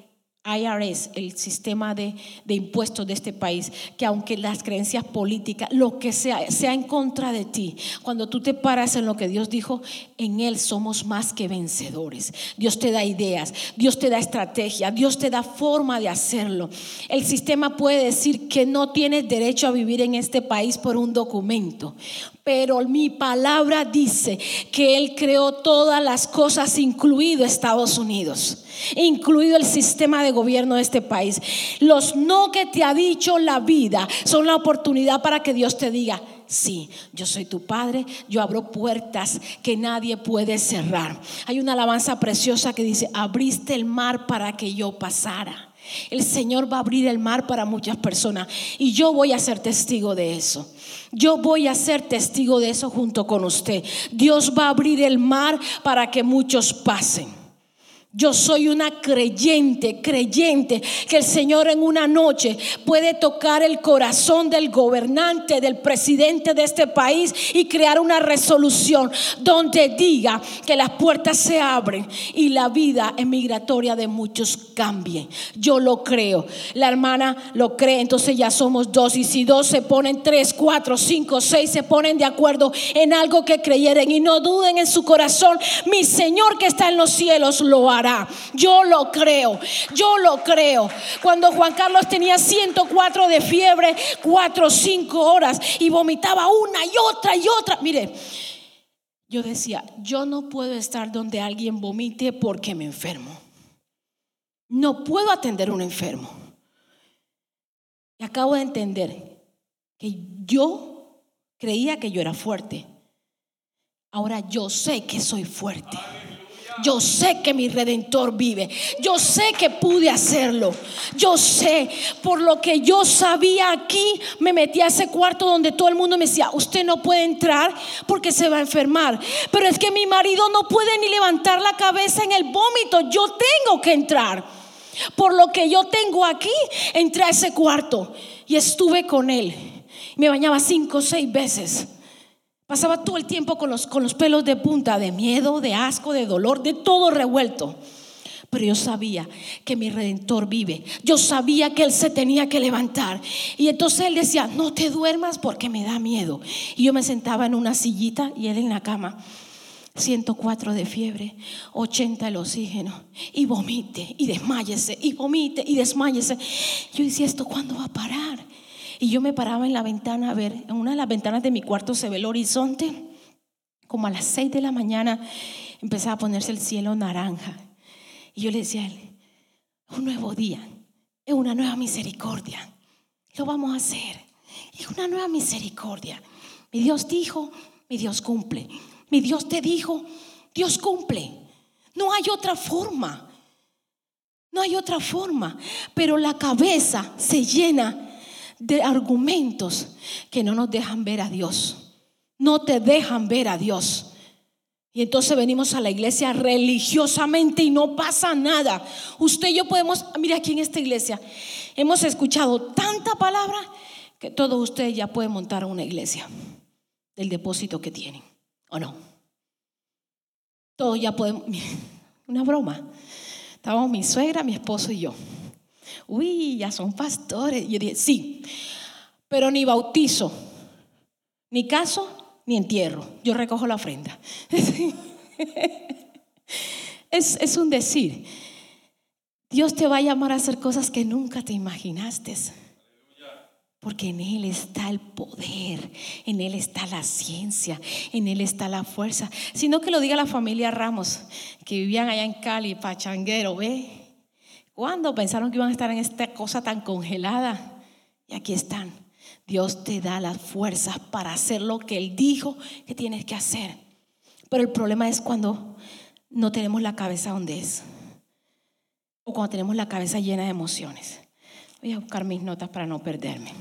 IRS, el sistema de, impuestos de este país, que aunque las creencias políticas, lo que sea, sea en contra de ti, cuando tú te paras en lo que Dios dijo, en Él somos más que vencedores. Dios te da ideas, Dios te da estrategia, Dios te da forma de hacerlo. El sistema puede decir que no tienes derecho a vivir en este país por un documento, pero mi palabra dice que Él creó todas las cosas, incluido Estados Unidos incluido el sistema de gobierno de este país. Los no que te ha dicho la vida son la oportunidad para que Dios te diga, sí, yo soy tu padre, yo abro puertas que nadie puede cerrar. Hay una alabanza preciosa que dice, abriste el mar para que yo pasara. El Señor va a abrir el mar para muchas personas y yo voy a ser testigo de eso. Yo voy a ser testigo de eso junto con usted. Dios va a abrir el mar para que muchos pasen. Yo soy una creyente, creyente, que el Señor en una noche puede tocar el corazón del gobernante, del presidente de este país y crear una resolución donde diga que las puertas se abren y la vida emigratoria de muchos cambie. Yo lo creo. La hermana lo cree, entonces ya somos dos. Y si dos se ponen, tres, cuatro, cinco, seis se ponen de acuerdo en algo que creyeren y no duden en su corazón, mi Señor que está en los cielos lo hará. Yo lo creo, yo lo creo. Cuando Juan Carlos tenía 104 de fiebre, 4 o 5 horas y vomitaba una y otra y otra. Mire, yo decía, yo no puedo estar donde alguien vomite porque me enfermo. No puedo atender a un enfermo. Y acabo de entender que yo creía que yo era fuerte. Ahora yo sé que soy fuerte. Yo sé que mi redentor vive. Yo sé que pude hacerlo. Yo sé, por lo que yo sabía aquí, me metí a ese cuarto donde todo el mundo me decía, usted no puede entrar porque se va a enfermar. Pero es que mi marido no puede ni levantar la cabeza en el vómito. Yo tengo que entrar. Por lo que yo tengo aquí, entré a ese cuarto y estuve con él. Me bañaba cinco o seis veces. Pasaba todo el tiempo con los, con los pelos de punta, de miedo, de asco, de dolor, de todo revuelto. Pero yo sabía que mi redentor vive. Yo sabía que él se tenía que levantar. Y entonces él decía, no te duermas porque me da miedo. Y yo me sentaba en una sillita y él en la cama. 104 de fiebre, 80 el oxígeno, y vomite, y desmayese, y vomite, y desmayese. Yo decía, ¿esto cuándo va a parar? Y yo me paraba en la ventana a ver, en una de las ventanas de mi cuarto se ve el horizonte. Como a las seis de la mañana empezaba a ponerse el cielo naranja. Y yo le decía a él, un nuevo día, es una nueva misericordia. Lo vamos a hacer. Es una nueva misericordia. Mi Dios dijo, mi Dios cumple. Mi Dios te dijo, Dios cumple. No hay otra forma. No hay otra forma. Pero la cabeza se llena de argumentos que no nos dejan ver a Dios. No te dejan ver a Dios. Y entonces venimos a la iglesia religiosamente y no pasa nada. Usted y yo podemos, mire aquí en esta iglesia, hemos escuchado tanta palabra que todos ustedes ya pueden montar una iglesia del depósito que tienen, ¿o no? Todos ya podemos, una broma. Estábamos mi suegra, mi esposo y yo. Uy, ya son pastores. Yo dije, sí, pero ni bautizo, ni caso, ni entierro. Yo recojo la ofrenda. es, es un decir. Dios te va a llamar a hacer cosas que nunca te imaginaste. Porque en Él está el poder, en Él está la ciencia, en Él está la fuerza. Sino que lo diga la familia Ramos, que vivían allá en Cali, Pachanguero, ¿ve? ¿Cuándo pensaron que iban a estar en esta cosa tan congelada? Y aquí están. Dios te da las fuerzas para hacer lo que Él dijo que tienes que hacer. Pero el problema es cuando no tenemos la cabeza donde es. O cuando tenemos la cabeza llena de emociones. Voy a buscar mis notas para no perderme.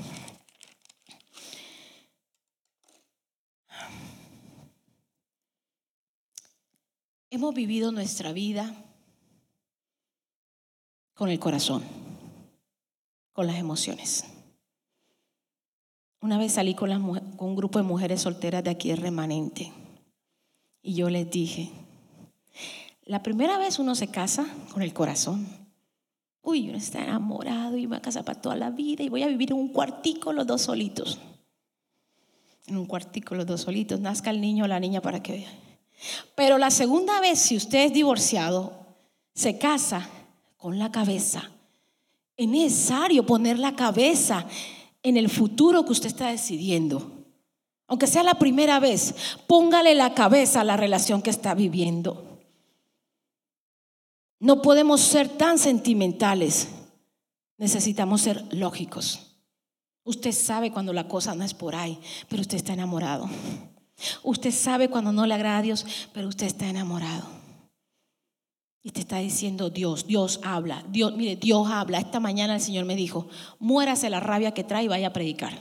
Hemos vivido nuestra vida con el corazón, con las emociones. Una vez salí con, un grupo de mujeres solteras de aquí, remanente, y yo les dije, la primera vez uno se casa con el corazón. Uy, uno está enamorado y va a casar para toda la vida y voy a vivir en un cuartico los dos solitos. En un cuartico los dos solitos, nazca el niño o la niña para que vea. Pero la segunda vez, si usted es divorciado, se casa con la cabeza. Es necesario poner la cabeza en el futuro que usted está decidiendo. Aunque sea la primera vez, póngale la cabeza a la relación que está viviendo. No podemos ser tan sentimentales. Necesitamos ser lógicos. Usted sabe cuando la cosa no es por ahí, pero usted está enamorado. Usted sabe cuando no le agrada a Dios, pero usted está enamorado. Y te está diciendo Dios, Dios habla, Dios, mire, Dios habla. Esta mañana el Señor me dijo, muérase la rabia que trae y vaya a predicar.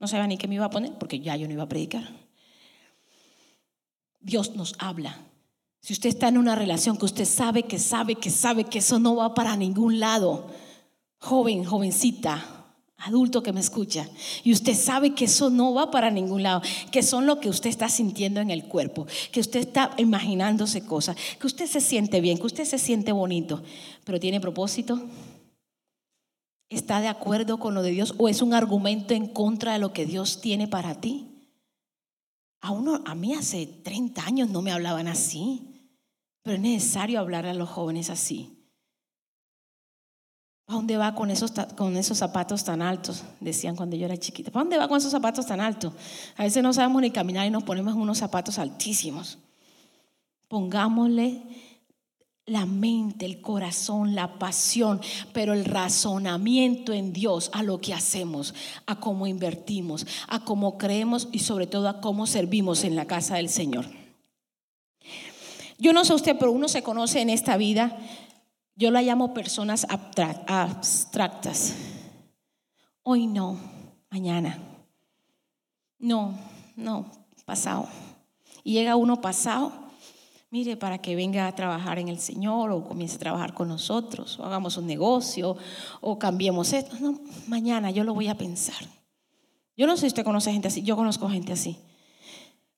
No sabía ni qué me iba a poner porque ya yo no iba a predicar. Dios nos habla. Si usted está en una relación que usted sabe, que sabe, que sabe que eso no va para ningún lado, joven, jovencita, adulto que me escucha, y usted sabe que eso no va para ningún lado, que son lo que usted está sintiendo en el cuerpo, que usted está imaginándose cosas, que usted se siente bien, que usted se siente bonito, pero tiene propósito, está de acuerdo con lo de Dios o es un argumento en contra de lo que Dios tiene para ti. A, uno, a mí hace 30 años no me hablaban así, pero es necesario hablar a los jóvenes así. ¿Para dónde va con esos, con esos zapatos tan altos? Decían cuando yo era chiquita. ¿Para dónde va con esos zapatos tan altos? A veces no sabemos ni caminar y nos ponemos unos zapatos altísimos. Pongámosle la mente, el corazón, la pasión, pero el razonamiento en Dios a lo que hacemos, a cómo invertimos, a cómo creemos y sobre todo a cómo servimos en la casa del Señor. Yo no sé usted, pero uno se conoce en esta vida yo la llamo personas abstractas. Hoy no, mañana. No, no, pasado. Y llega uno pasado, mire, para que venga a trabajar en el Señor o comience a trabajar con nosotros, o hagamos un negocio, o cambiemos esto. No, mañana yo lo voy a pensar. Yo no sé si usted conoce gente así, yo conozco gente así.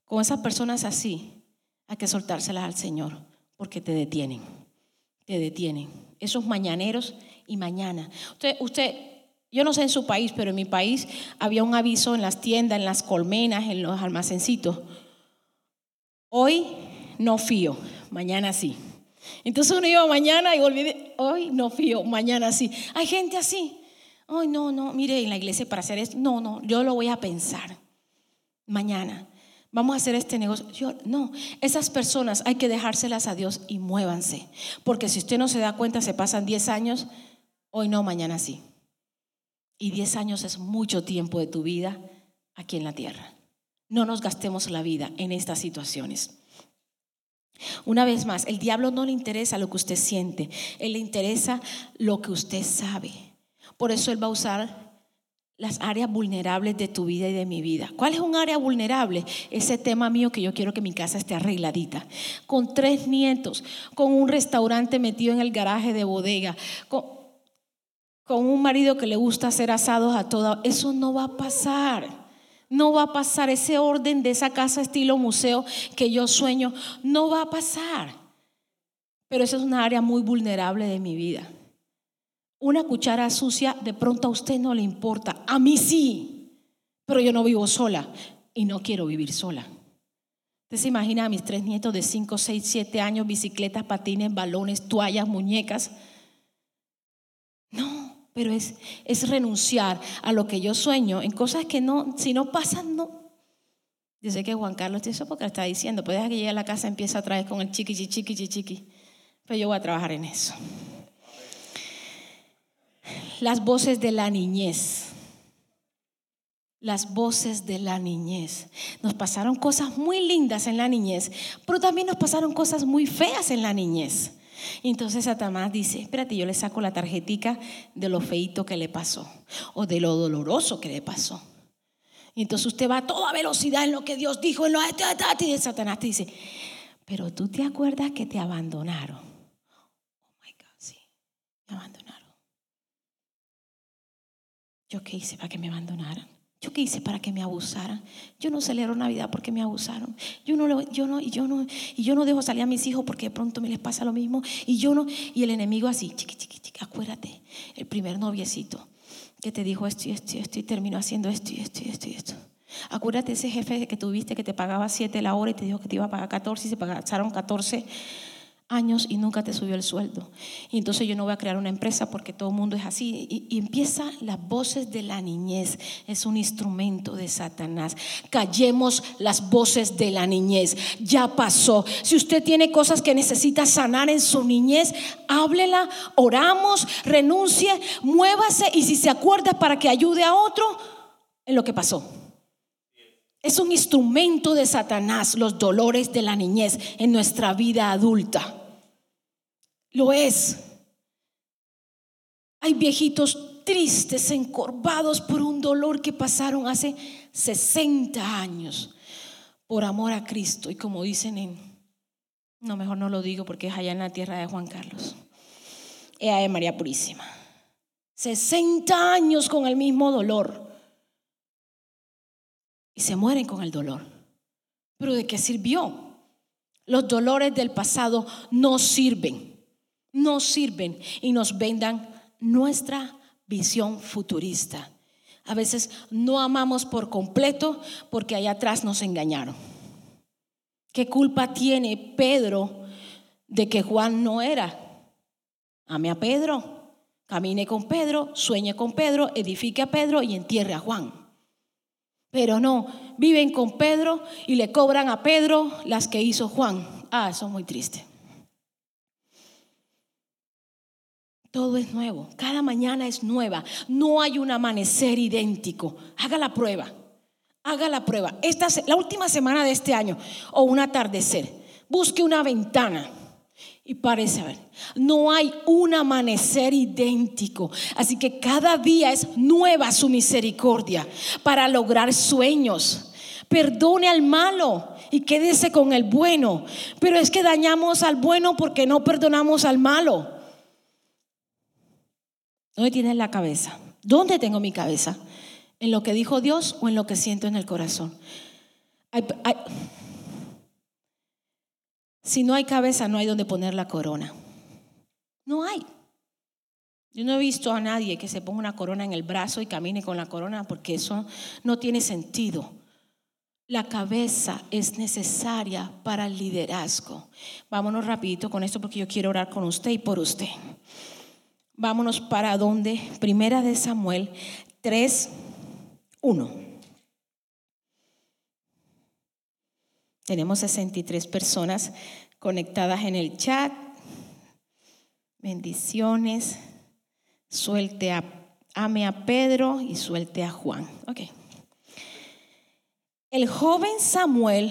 Con esas personas así, hay que soltárselas al Señor, porque te detienen te detienen. Esos mañaneros y mañana. Usted, usted, yo no sé en su país, pero en mi país había un aviso en las tiendas, en las colmenas, en los almacencitos. Hoy no fío, mañana sí. Entonces uno iba mañana y olvidé, hoy no fío, mañana sí. Hay gente así. Ay, no, no, mire, en la iglesia para hacer esto, no, no, yo lo voy a pensar mañana vamos a hacer este negocio. no, esas personas hay que dejárselas a Dios y muévanse. Porque si usted no se da cuenta, se pasan 10 años, hoy no, mañana sí. Y 10 años es mucho tiempo de tu vida aquí en la tierra. No nos gastemos la vida en estas situaciones. Una vez más, el diablo no le interesa lo que usted siente, él le interesa lo que usted sabe. Por eso él va a usar las áreas vulnerables de tu vida y de mi vida. ¿Cuál es un área vulnerable? Ese tema mío que yo quiero que mi casa esté arregladita. Con tres nietos, con un restaurante metido en el garaje de bodega, con, con un marido que le gusta hacer asados a toda. Eso no va a pasar. No va a pasar ese orden de esa casa estilo museo que yo sueño. No va a pasar. Pero esa es una área muy vulnerable de mi vida. Una cuchara sucia de pronto a usted no le importa, a mí sí, pero yo no vivo sola y no quiero vivir sola. Usted se imagina a mis tres nietos de 5, 6, 7 años, bicicletas, patines, balones, toallas, muñecas. No, pero es, es renunciar a lo que yo sueño en cosas que no, si no pasan, no. Yo sé que Juan Carlos eso porque está diciendo, pues deja que llegue a la casa y empiece a traer con el chiqui, chiqui, chiqui, chiqui. Pero yo voy a trabajar en eso las voces de la niñez. Las voces de la niñez. Nos pasaron cosas muy lindas en la niñez, pero también nos pasaron cosas muy feas en la niñez. Y entonces Satanás dice, espérate, yo le saco la tarjetica de lo feito que le pasó o de lo doloroso que le pasó. Y entonces usted va a toda velocidad en lo que Dios dijo, en lo y Satanás te dice, pero tú te acuerdas que te abandonaron. Oh my God, sí, me abandonaron. ¿Yo qué hice para que me abandonaran? ¿Yo qué hice para que me abusaran? Yo no celebro Navidad porque me abusaron. Yo no, yo no, yo no, y yo no dejo salir a mis hijos porque de pronto me les pasa lo mismo. Y yo no, y el enemigo así, chiqui, chiqui, chiqui, acuérdate, el primer noviecito que te dijo esto y esto y esto y terminó haciendo esto y esto y esto y esto. Acuérdate ese jefe que tuviste que te pagaba 7 la hora y te dijo que te iba a pagar 14 y se pagaron 14 años y nunca te subió el sueldo. Y entonces yo no voy a crear una empresa porque todo el mundo es así. Y, empieza las voces de la niñez. Es un instrumento de Satanás. Callemos las voces de la niñez. Ya pasó. Si usted tiene cosas que necesita sanar en su niñez, háblela, oramos, renuncie, muévase y si se acuerda para que ayude a otro en lo que pasó. Es un instrumento de Satanás los dolores de la niñez en nuestra vida adulta. Lo es. Hay viejitos tristes, encorvados por un dolor que pasaron hace 60 años por amor a Cristo. Y como dicen en, no, mejor no lo digo porque es allá en la tierra de Juan Carlos. Ella de María Purísima. 60 años con el mismo dolor. Y se mueren con el dolor. Pero ¿de qué sirvió? Los dolores del pasado no sirven no sirven y nos vendan nuestra visión futurista. A veces no amamos por completo porque allá atrás nos engañaron. ¿Qué culpa tiene Pedro de que Juan no era? Ame a Pedro, camine con Pedro, sueñe con Pedro, edifique a Pedro y entierre a Juan. Pero no, viven con Pedro y le cobran a Pedro las que hizo Juan. Ah, eso es muy triste. Todo es nuevo, cada mañana es nueva, no hay un amanecer idéntico. Haga la prueba, haga la prueba. Esta, la última semana de este año o un atardecer, busque una ventana y parece ver. No hay un amanecer idéntico, así que cada día es nueva su misericordia para lograr sueños. Perdone al malo y quédese con el bueno, pero es que dañamos al bueno porque no perdonamos al malo. ¿Dónde tienes la cabeza? ¿Dónde tengo mi cabeza? ¿En lo que dijo Dios o en lo que siento en el corazón? si no hay cabeza, no hay donde poner la corona. No hay. Yo no he visto a nadie que se ponga una corona en el brazo y camine con la corona porque eso no tiene sentido. La cabeza es necesaria para el liderazgo. Vámonos rapidito con esto porque yo quiero orar con usted y por usted. Vámonos para donde? Primera de Samuel 3, 1. Tenemos 63 personas conectadas en el chat. Bendiciones. Suelte a, ame a Pedro y suelte a Juan. Ok. El joven Samuel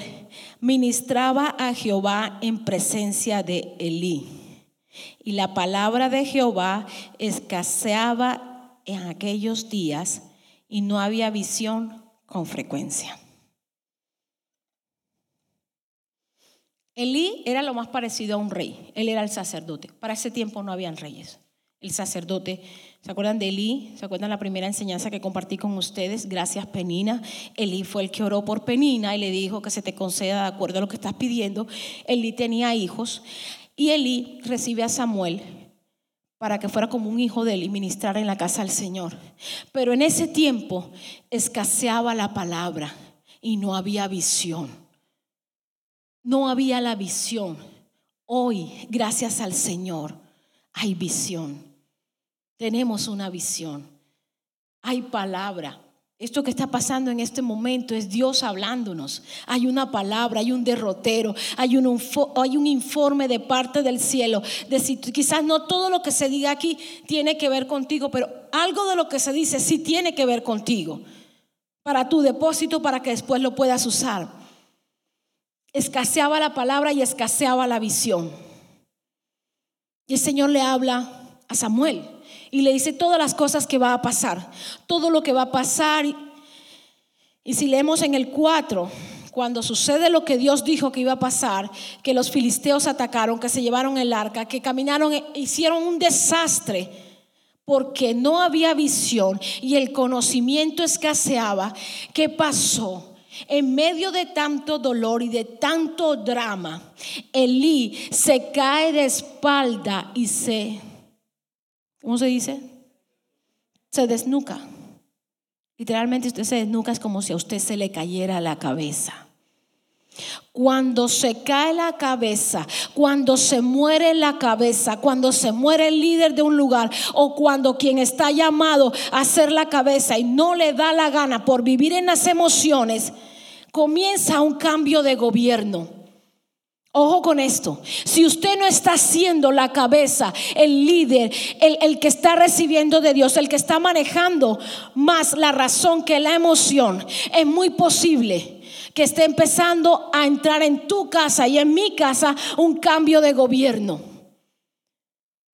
ministraba a Jehová en presencia de Elí y la palabra de Jehová escaseaba en aquellos días y no había visión con frecuencia. Elí era lo más parecido a un rey, él era el sacerdote. Para ese tiempo no habían reyes. El sacerdote, ¿se acuerdan de Elí? ¿Se acuerdan la primera enseñanza que compartí con ustedes? Gracias, Penina. Elí fue el que oró por Penina y le dijo que se te conceda de acuerdo a lo que estás pidiendo. Elí tenía hijos y Elí recibe a Samuel para que fuera como un hijo de él y ministrara en la casa del Señor. Pero en ese tiempo escaseaba la palabra y no había visión. No había la visión. Hoy, gracias al Señor, hay visión. Tenemos una visión. Hay palabra. Esto que está pasando en este momento es Dios hablándonos. Hay una palabra, hay un derrotero, hay un, hay un informe de parte del cielo. De si, quizás no todo lo que se diga aquí tiene que ver contigo, pero algo de lo que se dice sí tiene que ver contigo. Para tu depósito, para que después lo puedas usar escaseaba la palabra y escaseaba la visión. Y el Señor le habla a Samuel y le dice todas las cosas que va a pasar, todo lo que va a pasar. Y si leemos en el 4, cuando sucede lo que Dios dijo que iba a pasar, que los filisteos atacaron, que se llevaron el arca, que caminaron, e hicieron un desastre porque no había visión y el conocimiento escaseaba, ¿qué pasó? En medio de tanto dolor y de tanto drama, Elí se cae de espalda y se, ¿cómo se dice? Se desnuca. Literalmente usted se desnuca es como si a usted se le cayera la cabeza. Cuando se cae la cabeza, cuando se muere la cabeza, cuando se muere el líder de un lugar o cuando quien está llamado a ser la cabeza y no le da la gana por vivir en las emociones, comienza un cambio de gobierno. Ojo con esto, si usted no está siendo la cabeza, el líder, el, el, que está recibiendo de Dios, el que está manejando más la razón que la emoción, es muy posible que esté empezando a entrar en tu casa y en mi casa un cambio de gobierno.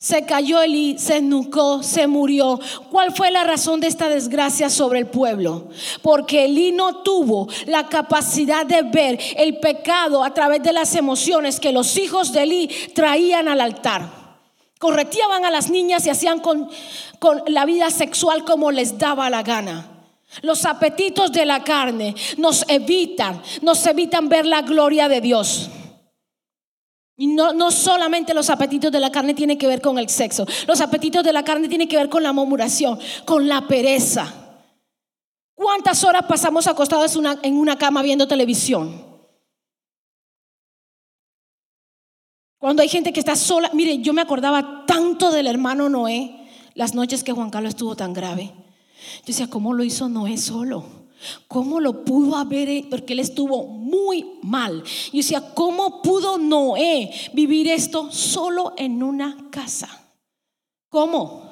Se cayó Elí, se nucó, se murió. ¿Cuál fue la razón de esta desgracia sobre el pueblo? Porque Elí no tuvo la capacidad de ver el pecado a través de las emociones que los hijos de Elí traían al altar. Correteaban a las niñas y hacían con, con la vida sexual como les daba la gana. Los apetitos de la carne nos evitan, nos evitan ver la gloria de Dios. Y no, no, solamente los apetitos de la carne tienen que ver con el sexo, los apetitos de la carne tienen que ver con la murmuración, con la pereza. ¿Cuántas horas pasamos acostados en una cama viendo televisión? Cuando hay gente que está sola, mire, yo me acordaba tanto del hermano Noé las noches que Juan Carlos estuvo tan grave. Yo decía, ¿cómo lo hizo Noé solo? ¿Cómo lo pudo haber? Porque él estuvo muy mal. Y decía, ¿cómo pudo Noé vivir esto solo en una casa? ¿Cómo?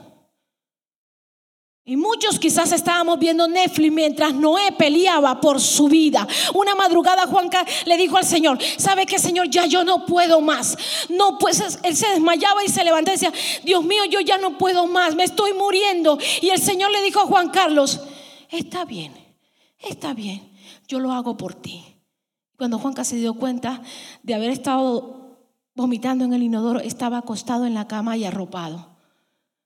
Y muchos quizás estábamos viendo Netflix mientras Noé peleaba por su vida. Una madrugada Juanca le dijo al Señor, ¿sabe qué Señor? Ya yo no puedo más. No, pues él se desmayaba y se levantaba y decía, Dios mío, yo ya no puedo más, me estoy muriendo. Y el Señor le dijo a Juan Carlos, está bien, está bien, yo lo hago por ti. Cuando Juanca se dio cuenta de haber estado vomitando en el inodoro, estaba acostado en la cama y arropado.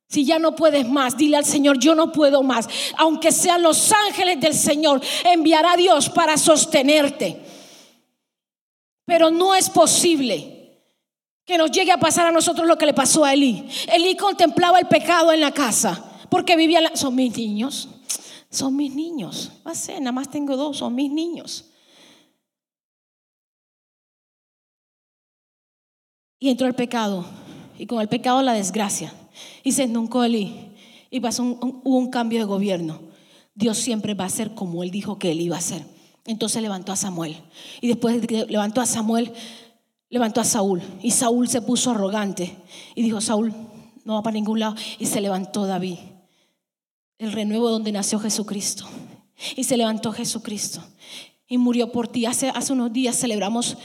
Si ya no puedes más, dile al Señor, yo no puedo más. Aunque sean los ángeles del Señor, enviará a Dios para sostenerte. Pero no es posible que nos llegue a pasar a nosotros lo que le pasó a Elí. Elí contemplaba el pecado en la casa porque vivía... Son mis niños. Son mis niños. Va a ser, nada más tengo dos, son mis niños. Y entró el pecado. Y con el pecado la desgracia. Y se nunca Eli. Y pasó un, un cambio de gobierno. Dios siempre va a ser como él dijo que él iba a ser. Entonces levantó a Samuel. Y después de que levantó a Samuel, levantó a Saúl. Y Saúl se puso arrogante. Y dijo, Saúl no va para ningún lado. Y se levantó David el renuevo donde nació Jesucristo. Y se levantó Jesucristo y murió por ti. Hace, hace unos días celebramos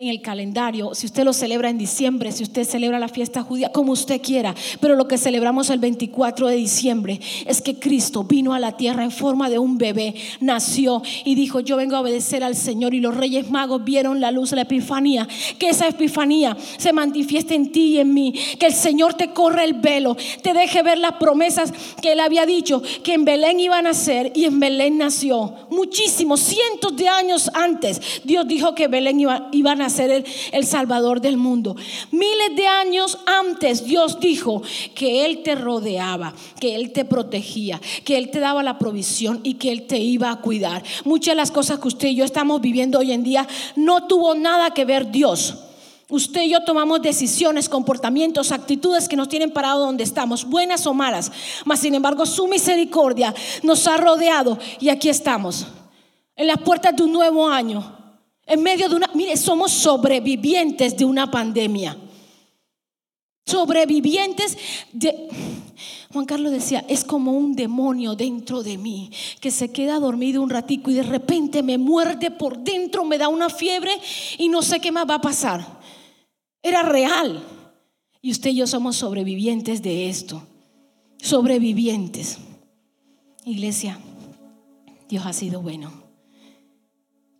en el calendario, si usted lo celebra en diciembre, si usted celebra la fiesta judía, como usted quiera, pero lo que celebramos el 24 de diciembre es que Cristo vino a la tierra en forma de un bebé, nació y dijo, yo vengo a obedecer al Señor y los reyes magos vieron la luz de la epifanía, que esa epifanía se manifieste en ti y en mí, que el Señor te corre el velo, te deje ver las promesas que él había dicho, que en Belén iba a nacer y en Belén nació, muchísimos, cientos de años antes, Dios dijo que Belén iba, iba a nacer ser el, el Salvador del mundo. Miles de años antes Dios dijo que Él te rodeaba, que Él te protegía, que Él te daba la provisión y que Él te iba a cuidar. Muchas de las cosas que usted y yo estamos viviendo hoy en día no tuvo nada que ver Dios. Usted y yo tomamos decisiones, comportamientos, actitudes que nos tienen parado donde estamos, buenas o malas. Mas, sin embargo, su misericordia nos ha rodeado y aquí estamos, en las puertas de un nuevo año, en medio de una, mire, somos sobrevivientes de una pandemia. Sobrevivientes de... Juan Carlos decía, es como un demonio dentro de mí que se queda dormido un ratico y de repente me muerde por dentro, me da una fiebre y no sé qué más va a pasar. Era real. Y usted y yo somos sobrevivientes de esto. Sobrevivientes. Iglesia, Dios ha sido bueno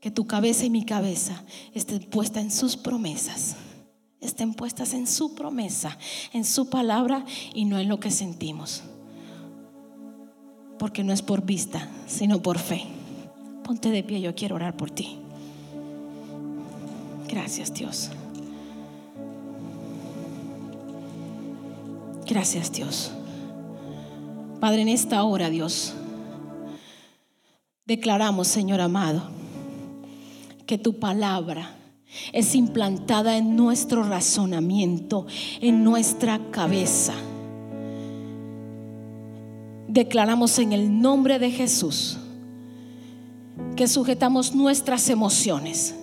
que tu cabeza y mi cabeza estén puestas en sus promesas, estén puestas en su promesa, en su palabra y no en lo que sentimos. Porque no es por vista, sino por fe. Ponte de pie, yo quiero orar por ti. Gracias Dios. Gracias Dios. Padre, en esta hora, Dios, declaramos, Señor amado, que tu palabra es implantada en nuestro razonamiento, en nuestra cabeza. Declaramos en el nombre de Jesús que sujetamos nuestras emociones,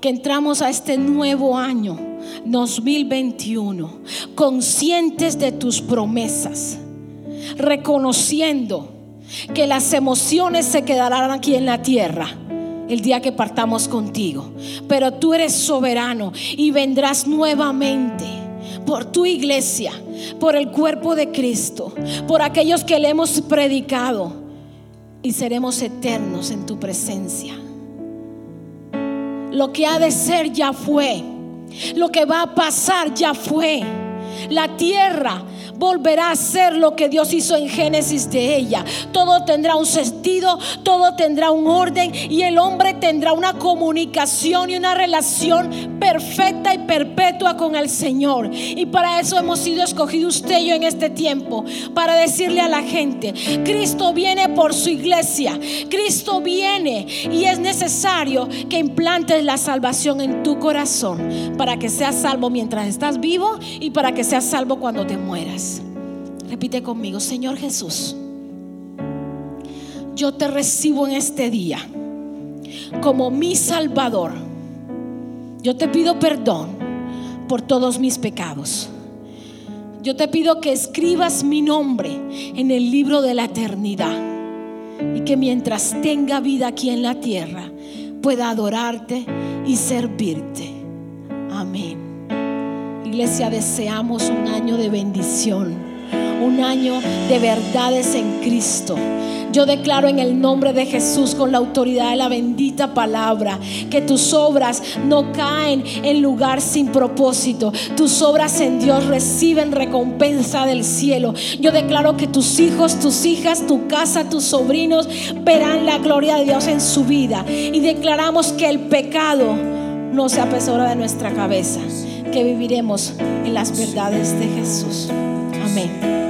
que entramos a este nuevo año 2021 conscientes de tus promesas, reconociendo que las emociones se quedarán aquí en la tierra el día que partamos contigo. Pero tú eres soberano y vendrás nuevamente por tu iglesia, por el cuerpo de Cristo, por aquellos que le hemos predicado y seremos eternos en tu presencia. Lo que ha de ser ya fue. Lo que va a pasar ya fue. La tierra volverá a ser lo que Dios hizo en Génesis de ella. Todo tendrá un sentido, todo tendrá un orden y el hombre tendrá una comunicación y una relación perfecta y perpetua con el Señor. Y para eso hemos sido escogidos usted y yo en este tiempo, para decirle a la gente, Cristo viene por su iglesia, Cristo viene y es necesario que implantes la salvación en tu corazón para que seas salvo mientras estás vivo y para que seas salvo cuando te mueras. Repite conmigo, Señor Jesús, yo te recibo en este día como mi Salvador. Yo te pido perdón por todos mis pecados. Yo te pido que escribas mi nombre en el libro de la eternidad y que mientras tenga vida aquí en la tierra pueda adorarte y servirte. Amén. Iglesia, deseamos un año de bendición un año de verdades en Cristo. Yo declaro en el nombre de Jesús, con la autoridad de la bendita palabra, que tus obras no caen en lugar sin propósito. Tus obras en Dios reciben recompensa del cielo. Yo declaro que tus hijos, tus hijas, tu casa, tus sobrinos verán la gloria de Dios en su vida. Y declaramos que el pecado no se apesora de nuestra cabeza, que viviremos en las verdades de Jesús. Amén.